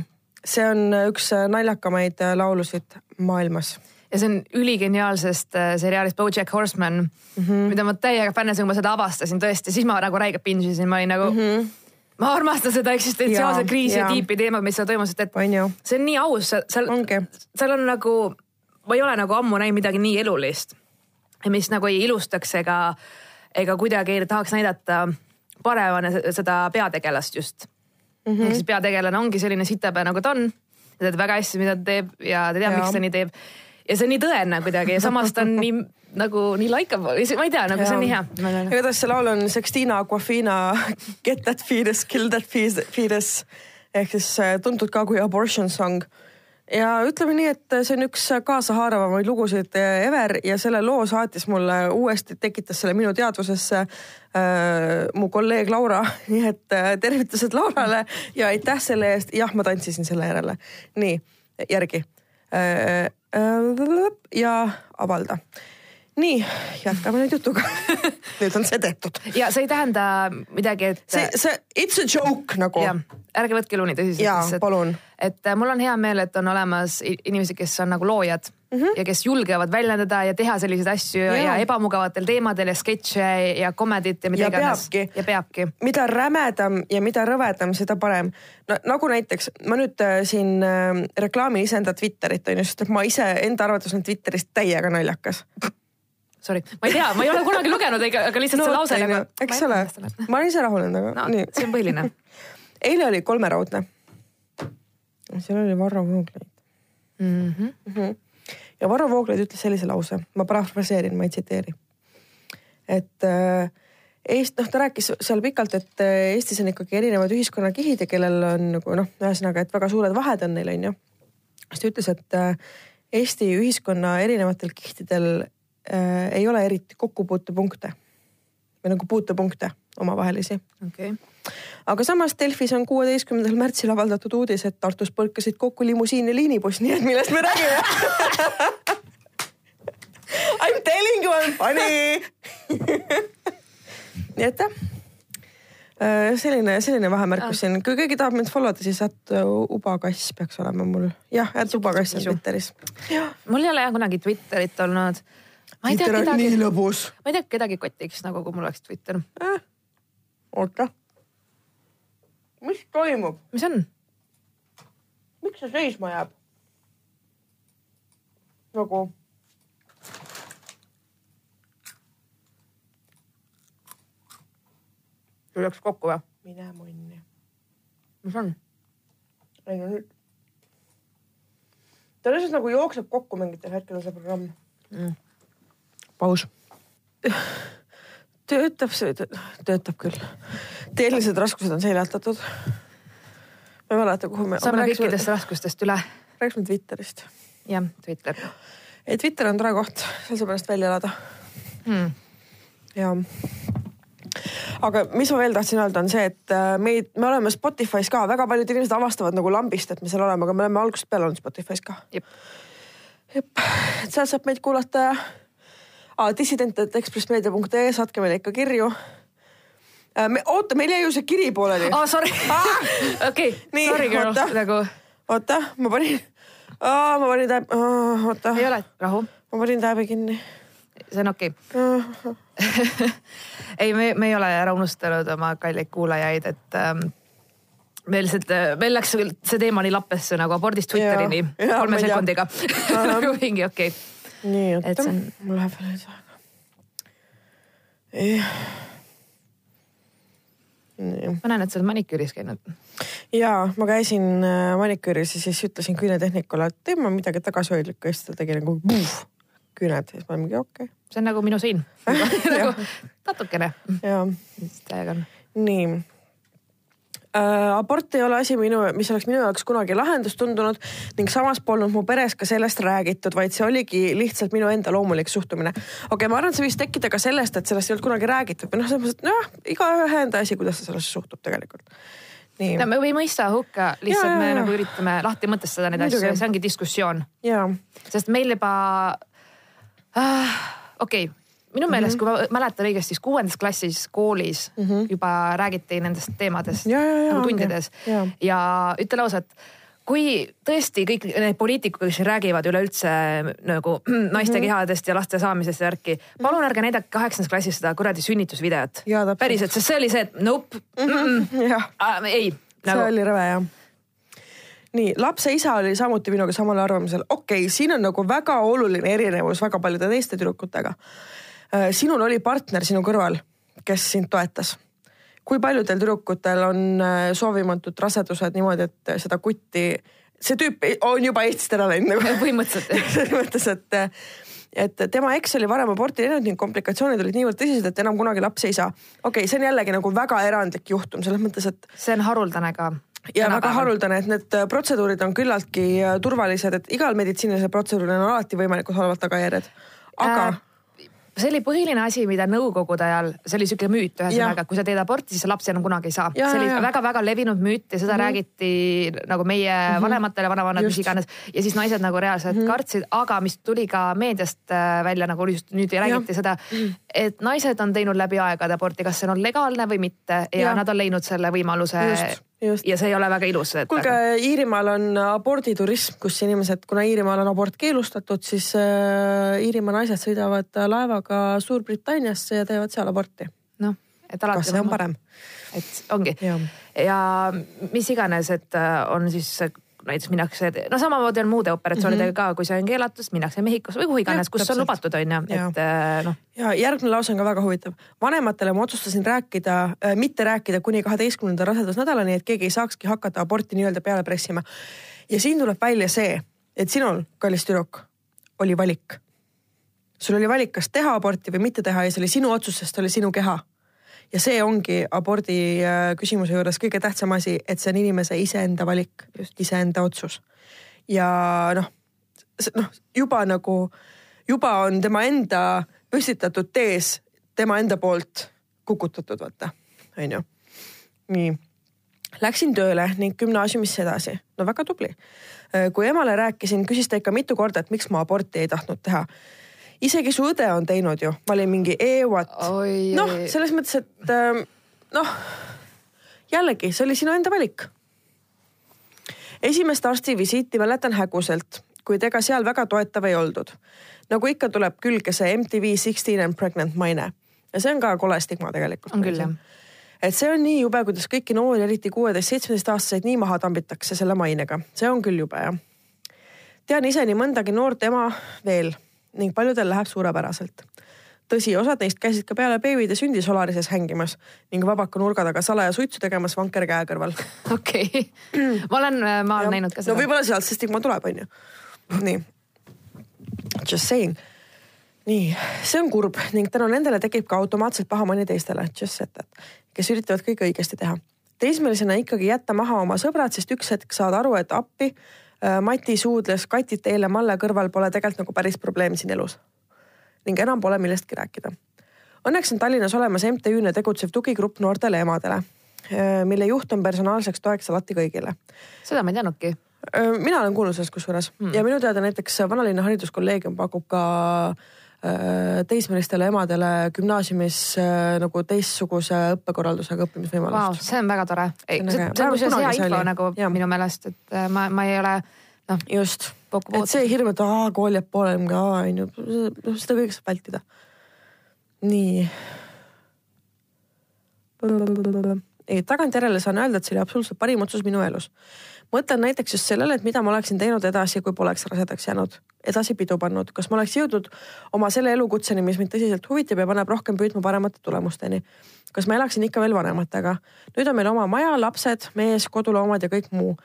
see on üks naljakamaid laulusid maailmas ja see on üligeniaalsest seriaalist BoJack Horseman mm, -hmm. mida ma täiega fännasin, kui ma seda avastasin tõesti, siis ma nagu räigelt binge isin, ma olin nagu mm. -hmm ma armastan seda eksistentsiaalse kriisi ja, ja tiipi teemat, mis seal toimus, et, et see on nii aus, seal, seal on nagu, ma ei ole nagu ammu näinud midagi nii elulist, mis nagu ei ilustaks ega, ega kuidagi ei tahaks näidata paremana seda peategelast just. Mm. -hmm. ehk siis peategelane ongi selline sitepea nagu ta on, ta teab väga hästi, mida ta teeb ja ta teab, miks ta nii teeb ja see on nii tõene kuidagi ja samas ta on nii nagu nii likeable, ma ei tea, nagu see on nii hea. igatahes see laul on Sextina Aquafina Get that fetus, kill that fetus ehk siis äh, tuntud ka kui abortion song. Ja ütleme nii, et see on üks kaasahaaravamaid lugusid äh, ever ja selle loo saatis mulle uuesti, tekitas selle minu teadvusesse äh, mu kolleeg Laura, nii et äh, tervitused Laurale ja aitäh selle eest. jah, ma tantsisin selle järele. nii, järgi. Äh, äh, ja avalda nii, jätkame nüüd jutuga nüüd on see tehtud. ja see ei tähenda midagi, et. see, see, it's a joke nagu. ärge võtke Luni tõsiselt. jaa, palun. et äh, mul on hea meel, et on olemas inimesi, kes on nagu loojad mm -hmm. ja kes julgevad väljendada ja teha selliseid asju ja, ja ebamugavatel teemadel ja sketše ja komedit ja mida iganes. ja peabki. mida rämedam ja mida rõvedam, seda parem. no nagu näiteks ma nüüd äh, siin äh, reklaamin iseenda Twitterit on ju, sest et ma ise enda arvates olen Twitterist täiega naljakas Sorry, ma ei tea, ma ei ole kunagi lugenud, aga lihtsalt no, see lause nagu. eks ole, ma olen ise rahunenud, aga no, nii. see on põhiline eile oli kolmeraudne. seal oli Varro Vooglaid mm. -hmm. Mm -hmm. Ja Varro Vooglaid ütles sellise lause, ma parafraseerin, ma ei tsiteeri. et äh, Eest-, noh, ta rääkis seal pikalt, et äh, Eestis on ikkagi erinevad ühiskonnakihid ja kellel on nagu noh, ühesõnaga, et väga suured vahed on neil, on ju. siis ta ütles, et äh, Eesti ühiskonna erinevatel kihtidel äh, ei ole eriti kokkupuutepunkte või nagu puutepunkte omavahelisi. okei okay. aga samas Delfis on kuueteistkümnendal märtsil avaldatud uudis, et Tartus põrkasid kokku limusiin ja liinibuss, nii et millest me räägime I m telling you I m funny nii et jah Äh, selline, selline vahemärkus siin, kui keegi tahab mind follow da, siis ätt ubakass peaks olema mul. jah, ätt ubakass on Twitteris. mul ei ole jah kunagi Twitterit olnud. Ma ei tea Twitter on kedagi, nii lõbus. ma ei tea kedagi kotiks nagu, kui mul oleks Twitter. äh. oota. mis toimub, mis on? miks see seisma jääb? nagu. sul läks kokku või? mine munni. mis on? ei no nüüd. ta lihtsalt nagu jookseb kokku mingitel hetkedel see programm Mm. Paus. töötab see, töötab küll. tehnilised raskused on seljatatud. ma ei mäleta, kuhu me. saame kõikidest raskustest üle. rääkisime Twitterist. jah, Twitter ei, Twitter on tore koht, seal saab ennast välja elada hmm.. ja. aga mis ma veel tahtsin öelda, on see, et äh, meid, me oleme Spotify's ka, väga paljud inimesed avastavad nagu lambist, et me seal oleme, aga me oleme algusest peale olnud Spotify's ka. Jep. jep, et seal saab meid kuulata ja dissident.ekspressmeedia.ee, saatke meile ikka kirju. me, oota, meil jäi ju see kiri pooleli. aa, sorry. okei, sorry girl, nagu oota, ma panin, ma panin täp-, oota, ei ole, rahu, ma panin täbi kinni. see on okei okay. ei, me, me ei ole ära unustanud oma kalleid kuulajaid, et ähm, meil lihtsalt, meil läks see teema nii lappesse nagu abordist Twitterini kolme sekundiga mingi okei okay.. nii, oota. on-, mul läheb veel veits aega. ma näen, et sa oled maniküüris käinud. ja ma käisin äh, maniküüris ja siis ütlesin küünetehnikule, et teeme midagi tagasihoidlikku ja siis ta tegi nagu puh, küüned. Ja siis ma olin mingi okei. Okay. see on nagu minu siin nagu natukene, ja mis täiega. On. nii äh, abort ei ole asi minu, mis oleks minu jaoks kunagi lahendus tundunud ning samas polnud mu peres ka sellest räägitud, vaid see oligi lihtsalt minu enda loomulik suhtumine. okei okay,, ma arvan, et see võis tekkida ka sellest, et sellest ei olnud kunagi räägitud või noh, selles mõttes, et noh, igaühe enda asi, kuidas ta sellesse suhtub tegelikult. nii no, me ei mõista hukka, lihtsalt Jaa, me jaa. nagu üritame lahti mõtestada neid asju, see ongi diskussioon, ja sest meil juba ah,, okei okay. Minu Mhm. meelest, kui ma mäletan õigesti, siis kuuendas klassis koolis mm -hmm. juba räägiti nendest teemadest Ja, ja, ja, nagu tundides Ja. ja ütlen ausalt, kui tõesti kõik need poliitikud, kes räägivad üleüldse nagu naiste Mhm. kehadest ja laste saamisest ja värki, palun ärge näidake kaheksandas klassis seda kuradi sünnitusvideot päriselt, sest see oli see, et nope mm, -mm. Ah, ei see nagu, oli rõve jah. nii, lapse isa oli samuti minuga samal arvamusel, okei okay,, siin on nagu väga oluline erinevus väga paljude teiste tüdrukutega. Sinul oli partner sinu kõrval, kes sind toetas. kui paljudel tüdrukutel on äh, soovimatud rasedused niimoodi, et seda kutti, see tüüp on juba Eestist ära läinud nagu põhimõtteliselt selles mõttes, et et tema eks oli varem aborti teinud ning komplikatsioonid olid niivõrd tõsised, et enam kunagi lapsi ei saa. okei okay,, see on jällegi nagu väga erandlik juhtum selles mõttes, et see on haruldane ka. ja väga. haruldane, et need äh, protseduurid on küllaltki äh, turvalised, et igal meditsiinilisel protseduuril on alati võimalikud halvad tagajärjed. aga äh, see oli põhiline asi, mida nõukogude ajal, see oli siuke müüt ühesõnaga kui sa teed aborti, siis lapsi enam kunagi ei saa. Ja, see oli ja, ja. väga-väga levinud müüt ja seda mm -hmm. räägiti nagu meie mm -hmm. vanematele, vanavanemad, mis iganes. ja siis naised nagu reaalselt mm -hmm. kartsid, aga mis tuli ka meediast äh, välja nagu just nüüd räägiti seda, et naised on teinud läbi aegade aborti, kas see on legaalne või mitte ja, Ja. ja. nad on leidnud selle võimaluse Just, just. ja see ei ole väga ilus. kuulge, Iirimaal on aborditurism, kus inimesed, kuna Iirimaal on abort keelustatud, siis äh, Iirimaa naised sõidavad laevaga Suurbritanniasse ja teevad seal aborti. noh, et alati. kas see on parem? et ongi Jah. ja mis iganes, et äh, on siis näiteks minnakse, no samamoodi on muude operatsioonidega mm -hmm. ka, kui see on keelatud, siis minnakse Mehhikosse või kuhu iganes kus on lubatud, on ju, et äh, noh, ja järgmine lause on ka väga huvitav. vanematele ma otsustasin rääkida äh,, mitte rääkida kuni kaheteistkümnenda rasedusnädalani, et keegi ei saakski hakata aborti nii-öelda peale pressima. ja siin tuleb välja see, et sinul, kallis tüdruk, oli valik. sul oli valik, kas teha aborti või mitte teha ja see oli sinu otsus, sest oli sinu keha. Ja see ongi abordi äh, küsimuse juures kõige tähtsam asi, et see on inimese iseenda valik, iseenda otsus. ja noh, noh juba nagu, juba on tema enda püstitatud tees tema enda poolt kukutatud, vaata, on ju. nii Läksin tööle ning gümnaasiumisse edasi. no väga tubli. Äh, kui emale rääkisin, küsis ta ikka mitu korda, et miks ma aborti ei tahtnud teha. Isegi su õde on teinud ju, ma olin mingi eevat. noh, selles mõttes, et ähm, noh, jällegi, see oli sinu enda valik. esimest arstivisiiti mäletan häguselt, kuid ega seal väga toetav ei oldud. nagu ikka, tuleb külge see MTV Sixteen and Pregnant maine ja see on ka kole stigma tegelikult. on küll jah et see on nii jube, kuidas kõiki noori, eriti kuueteist, seitsmeteist aastaseid nii maha tambitakse selle mainega, see on küll jube jah. tean ise nii mõndagi noort ema veel ning paljudel läheb suurepäraselt. tõsi, osad neist käisid ka peale beebide sündi Solarises hängimas ning vabaka nurga taga salaja suitsu tegemas vanker käe kõrval. okei okay., ma olen, äh, ma olen näinud ka seda. no võib-olla sealt see stigma tuleb, onju. nii. Just saying nii, see on kurb ning tänu nendele tekib ka automaatselt pahamani teistele, just that, kes üritavad kõike õigesti teha. teismelisena ikkagi jätta maha oma sõbrad, sest üks hetk saad aru, et appi Mati suudles Katit eile Malle kõrval pole tegelikult nagu päris probleem siin elus. ning enam pole millestki rääkida. Õnneks on Tallinnas olemas MTÜ-na tegutsev tugigrupp noortele emadele, äh, mille juht on personaalseks toeks alati kõigile. seda ma ei teadnudki äh, mina olen kuulnud sellest kusjuures hmm. ja minu teada näiteks Vanalinna Hariduskolleegium pakub ka äh, Äh, teismelistele emadele gümnaasiumis äh, nagu teistsuguse õppekorraldusega õppimisvõimalust wow,. see on väga tore. see on kusjuures hea info oli. nagu ja. minu meelest, et äh, ma, ma ei ole noh. just, et see hirm, et aa kool jääb pooleli, on ju, seda kõike saab vältida. nii. ei, tagantjärele saan öelda, et see oli absoluutselt parim otsus minu elus mõtlen näiteks just sellele, et mida ma oleksin teinud edasi, kui poleks rasedaks jäänud, edasi pidu pannud, kas ma oleks jõudnud oma selle elukutseni, mis mind tõsiselt huvitab ja paneb rohkem püüdma paremate tulemusteni. kas ma elaksin ikka veel vanematega? nüüd on meil oma maja, lapsed, mees, koduloomad ja kõik muu.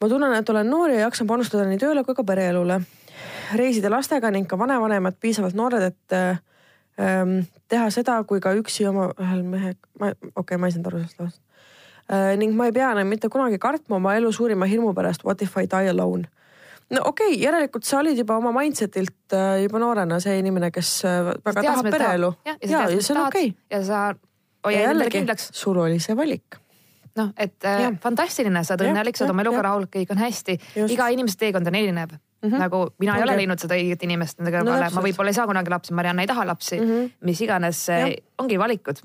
ma tunnen, et olen noor ja jaksan panustada nii tööle kui ka pereelule. reisida lastega ning ka vanavanemad piisavalt noored, et ähm, teha seda, kui ka üksi oma ühel mehe, ma, okei okay,, ma ei saanud aru sellest lausest Äh, ning ma ei pea enam mitte kunagi kartma oma elu suurima hirmu pärast what if I die alone. No okei okay,, järelikult sa olid juba oma mindset'ilt äh, juba noorena see inimene, kes äh, väga tahab pereelu. ja, ja, ja see on okei. Okay.. ja sa hoiad endale kindlaks. sul oli see valik. Noh, et äh, fantastiline, sa oled õnnelik, sa oled oma eluga rahul, kõik on hästi. iga inimese teekond on erinev. Mm. -hmm. nagu mina ei ole leidnud seda õiget inimest enda kõrvale. No,, ma võib-olla ei saa kunagi lapsi, Marianne ei taha lapsi. Mm, -hmm. mis iganes, ongi valikud.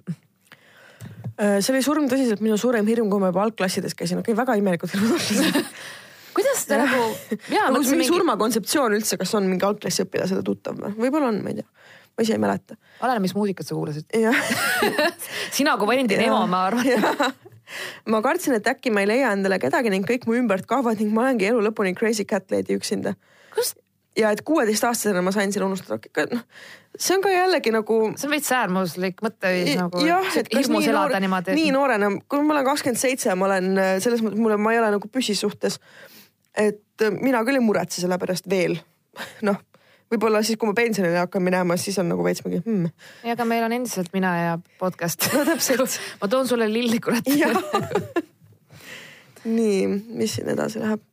Äh, see oli surm tõsiselt minu suurem hirm, kui ma juba algklassides käisin, okei okay,, väga imelikud hirmud olid kuidas ta nagu, nagu mingi surmakontseptsioon üldse, kas on mingi algklassi õpilasele tuttav või? võib-olla on, ma ei tea. ma ise ei mäleta. oleneb, mis muusikat sa kuulasid. sina kui endine ema, ma arvan. ma kartsin, et äkki ma ei leia endale kedagi ning kõik mu ümbert kaovad ning ma olengi elu lõpuni crazy cat lady üksinda. kust ja et kuueteistaastasena ma sain selle unustada, noh, see on ka jällegi nagu. see on veits äärmuslik mõtteviis nagu. jah, et kas nii, noor, nii noorena, kui ma olen kakskümmend seitse, ma olen selles mõttes, mulle, ma ei ole nagu püsisuhtes. Et äh, mina küll ei muretse selle pärast veel. noh, võib-olla siis, kui ma pensionile hakkan minema, siis on nagu veits mingi hmm.. ei, aga meil on endiselt mina ja podcast. no täpselt ma toon sulle lilli, kurat nii, mis siin edasi läheb?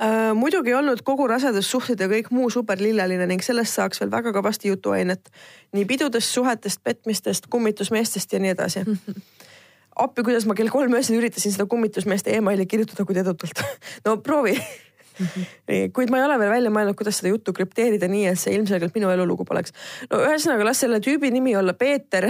äh,. muidugi olnud kogu rasedussuhted ja kõik muu superlilleline ning sellest saaks veel väga kõvasti jutuainet. nii pidudest, suhetest, petmistest, kummitusmeestest ja nii edasi appi, kuidas ma kell kolm öösel üritasin seda kummitusmeeste emaili kirjutada, kuid edutult no proovi nii, kuid ma ei ole veel välja mõelnud, kuidas seda juttu krüpteerida nii, et see ilmselgelt minu elulugu poleks. no ühesõnaga, las selle tüübi nimi olla Peeter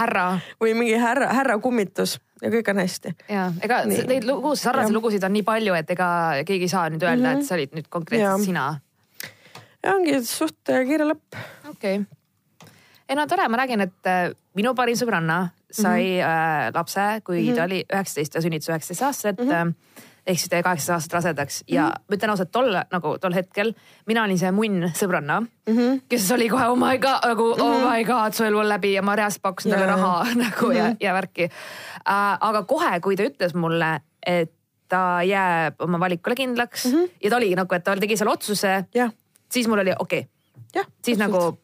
härra või mingi härra, härra kummitus ja kõik on hästi. ja ega nii. neid lugusid, sarnaseid lugusid on nii palju, et ega keegi ei saa nüüd öelda mm, -hmm. et sa olid nüüd konkreetselt ja. sina. ja ongi suht kiire lõpp. okei okay. Ei no tore, ma räägin, et äh, minu parim sõbranna sai mm -hmm. äh, lapse, kui mm -hmm. ta oli üheksateist ja sünnitas üheksateist aastaselt mm. -hmm ehk siis ta jäi kaheksateist aastat rasedaks ja mm -hmm. ma ütlen ausalt, tol nagu tol hetkel mina olin see munn sõbranna mm, -hmm. kes oli kohe oh my god nagu mm -hmm. oh mhm. my god, su elu on läbi ja ma reaalselt pakkusin yeah. talle raha nagu mm -hmm. ja, mhm. ja värki äh,. aga kohe, kui ta ütles mulle, et ta jääb oma valikule kindlaks mm -hmm. ja ta oligi nagu, et ta tegi selle otsuse. jah, siis mul oli okei okay. jah. siis nagu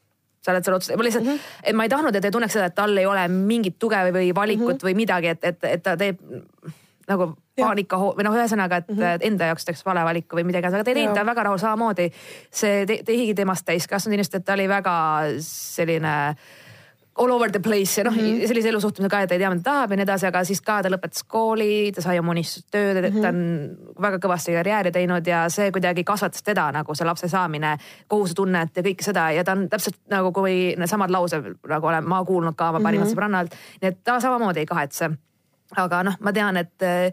sa oled selle otsuse, ma lihtsalt mm, -hmm. et ma ei tahtnud, et ei tunneks seda, et tal ei ole mingit tuge või valikut mm -hmm. või midagi, et, et, et ta teeb nagu paanika või noh, ühesõnaga, et mm -hmm. enda jaoks teeks vale valiku või midagi, aga ta ei teinud, ta on väga rahul samamoodi. see te, tehigi temast täiskasvanud inimest, et ta oli väga selline all over the place ja noh mm -hmm., sellise elusuhtumise ka, et ta ei tea, mida ta tahab ja nii edasi, aga siis ka ta lõpetas kooli, ta sai oma unistustööd mm, -hmm. ta on väga kõvasti karjääri teinud ja see kuidagi kasvatas teda nagu see lapse saamine, kohusetunnet ja kõike seda ja ta on täpselt nagu kui needsamad laused nagu olen ma kuulnud ka oma parimalt mm -hmm. sõbrannalt, nii et ta samamoodi ei kahetse. aga noh, ma tean, et eh,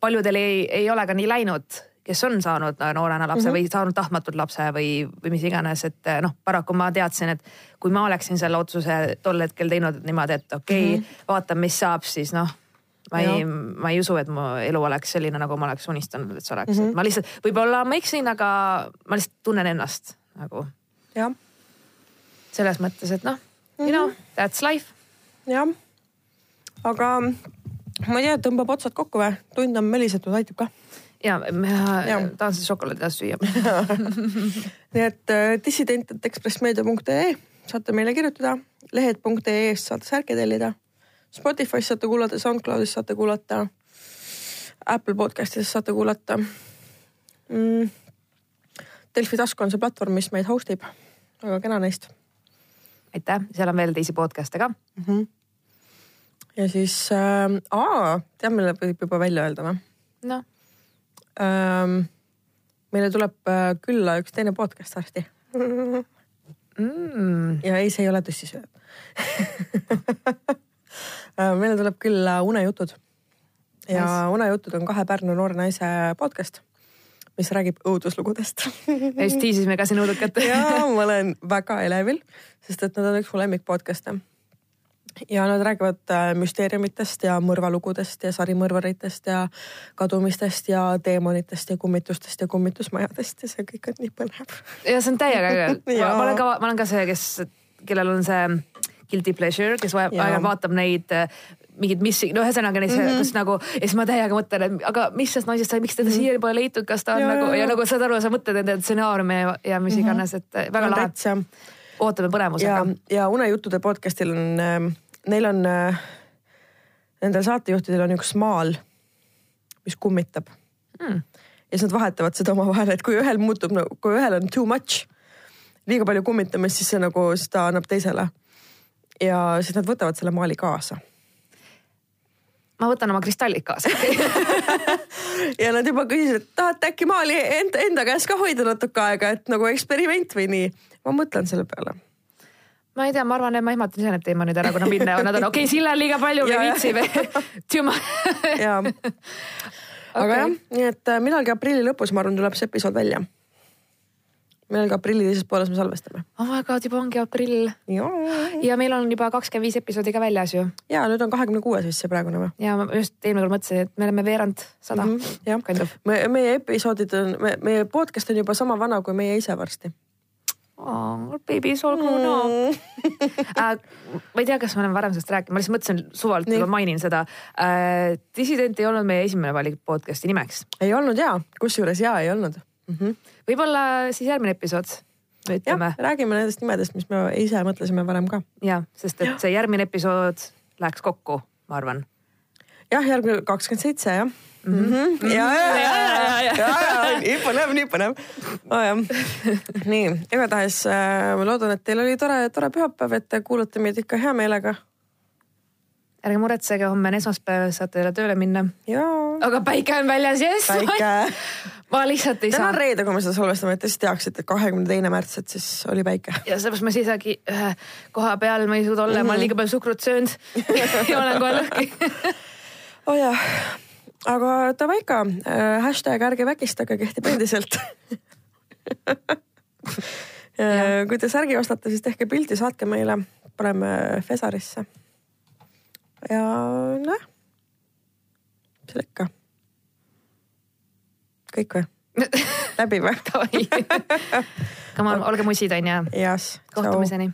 paljudel ei, ei ole ka nii läinud kes on saanud noorena lapse mm -hmm. või saanud tahtmatult lapse või, või mis iganes, et eh, noh, paraku ma teadsin, et kui ma oleksin selle otsuse tol hetkel teinud niimoodi, et okei okay, mm, -hmm. vaatan, mis saab, siis noh ma ei, ma ei usu, et mu elu oleks selline, nagu ma oleks unistanud, et see oleks mm, -hmm. ma lihtsalt, võib-olla ma eksin, aga ma lihtsalt tunnen ennast nagu. jah. selles mõttes, et noh mm, -hmm. you know, mhm. that's life. jah, aga ma ei tea, tõmbab otsad kokku või, tund on melisetud, aitab ka ja ma ja. tahan seda šokolaadi taas süüa nii et äh, dissident.ekspressmeedia.ee saate meile kirjutada, lehed.ee-st saate särke tellida. Spotify's saate kuulata, SoundCloudis saate kuulata. Apple podcast'is saate kuulata mm.. Delfi tasku on see platvorm, mis meid host ib. väga kena neist. aitäh, seal on veel teisi podcast'e ka mm. -hmm. ja siis äh,, tead, mille võib juba välja öelda või? noh ähm,. meile tuleb äh, külla üks teine podcast varsti mm.. ja ei, see ei ole tussisööb äh, meile tuleb külla Unejutud. ja nice. Unejutud on kahe Pärnu noore naise podcast mis räägib õuduslugudest ja just tiisisime ka siin õudukat ja ma olen väga elevil, sest et nad on üks mu lemmik podcast'e ja nad räägivad äh, müsteeriumitest ja mõrvalugudest ja sarimõrvaritest ja kadumistest ja teemonitest ja kummitustest ja kummitusmajadest ja see kõik on nii põnev. ja see on täiega äge ma, ma olen ka, ma olen ka see, kes, kellel on see guilty pleasure, kes aeg-ajalt vaatab neid äh, mingid missing, no ühesõnaga neid mm, -hmm. kus nagu ja siis ma täiega mõtlen, et aga mis sellest naisest sai, miks teda mm -hmm. siiani pole leitud, kas ta on ja, nagu ja nagu saad aru, sa mõtled nende stsenaariume ja, ja mis mm -hmm. iganes, et äh, väga lahe. Ootame põnevusega. ja, ja Unejuttude podcast'il on äh, neil on äh,, nendel saatejuhtidel on üks maal, mis kummitab mm.. ja siis nad vahetavad seda omavahel, et kui ühel muutub nagu, kui ühel on too much, liiga palju kummitamist, siis see nagu, siis ta annab teisele. ja siis nad võtavad selle maali kaasa ma võtan oma kristallid kaasa ja nad juba küsisid, et tahate äkki maali enda, enda käes ka hoida natuke aega, et nagu eksperiment või nii. Ma mõtlen selle peale ma ei tea, ma arvan, et ma ehmatan ise need teemad nüüd ära, kuna mind näevad, nad on okei okay,, Sille on liiga palju, me ei viitsi või. tüma. jaa. aga okay. jah, nii et äh, millalgi aprilli lõpus, ma arvan, tuleb see episood välja. millalgi aprilli teises pooles me salvestame. oh my god, juba ongi aprill. ja meil on juba kakskümmend viis episoodi ka väljas ju. ja nüüd on kahekümne kuues vist see praegune või? ja ma just eelmine kord mõtlesin, et me oleme veerand sada mm. -hmm, jah, me, meie episoodid on, meie podcast on juba sama vana kui meie ise varsti oh, baby is all grown up äh, ma ei tea, kas ma olen varem sellest rääkinud, ma lihtsalt mõtlesin suvalt, ma mainin seda äh,. Dissident ei olnud meie esimene valik podcast'i nimeks. ei olnud ja, kusjuures ja ei olnud mm -hmm.. võib-olla siis järgmine episood ütleme. räägime nendest nimedest, mis me ise mõtlesime varem ka. ja, sest et see järgmine episood läheks kokku, ma arvan. jah, järgmine kakskümmend seitse jah mm. -hmm. ja, ja, ja, ja, ja, ja, nii põnev, nii põnev oh,. nii, igatahes äh, ma loodan, et teil oli tore, tore pühapäev, et te kuulate meid ikka hea meelega. ärge muretsege, homme on esmaspäev, saate jälle tööle minna. aga päike on väljas, jess. päike ma lihtsalt ei täna saa. täna on reede, kui me seda salvestame, et te siis teaksite, et kahekümne teine märts, et siis oli päike. ja sellepärast ma ei seisagi ühe koha peal, ma ei suuda olla mm, -hmm. ma olen mhm. liiga palju suhkrut söönud ja olen kohe lõhki oh jah aga davai ka äh,, hashtag ärge vägistage kehtib endiselt äh, kui te särgi ostate, siis tehke pildi, saatke meile, paneme Fesarisse. ja noh, mis seal ikka. kõik või? läbi või? Come on, olge musid onju. kohtumiseni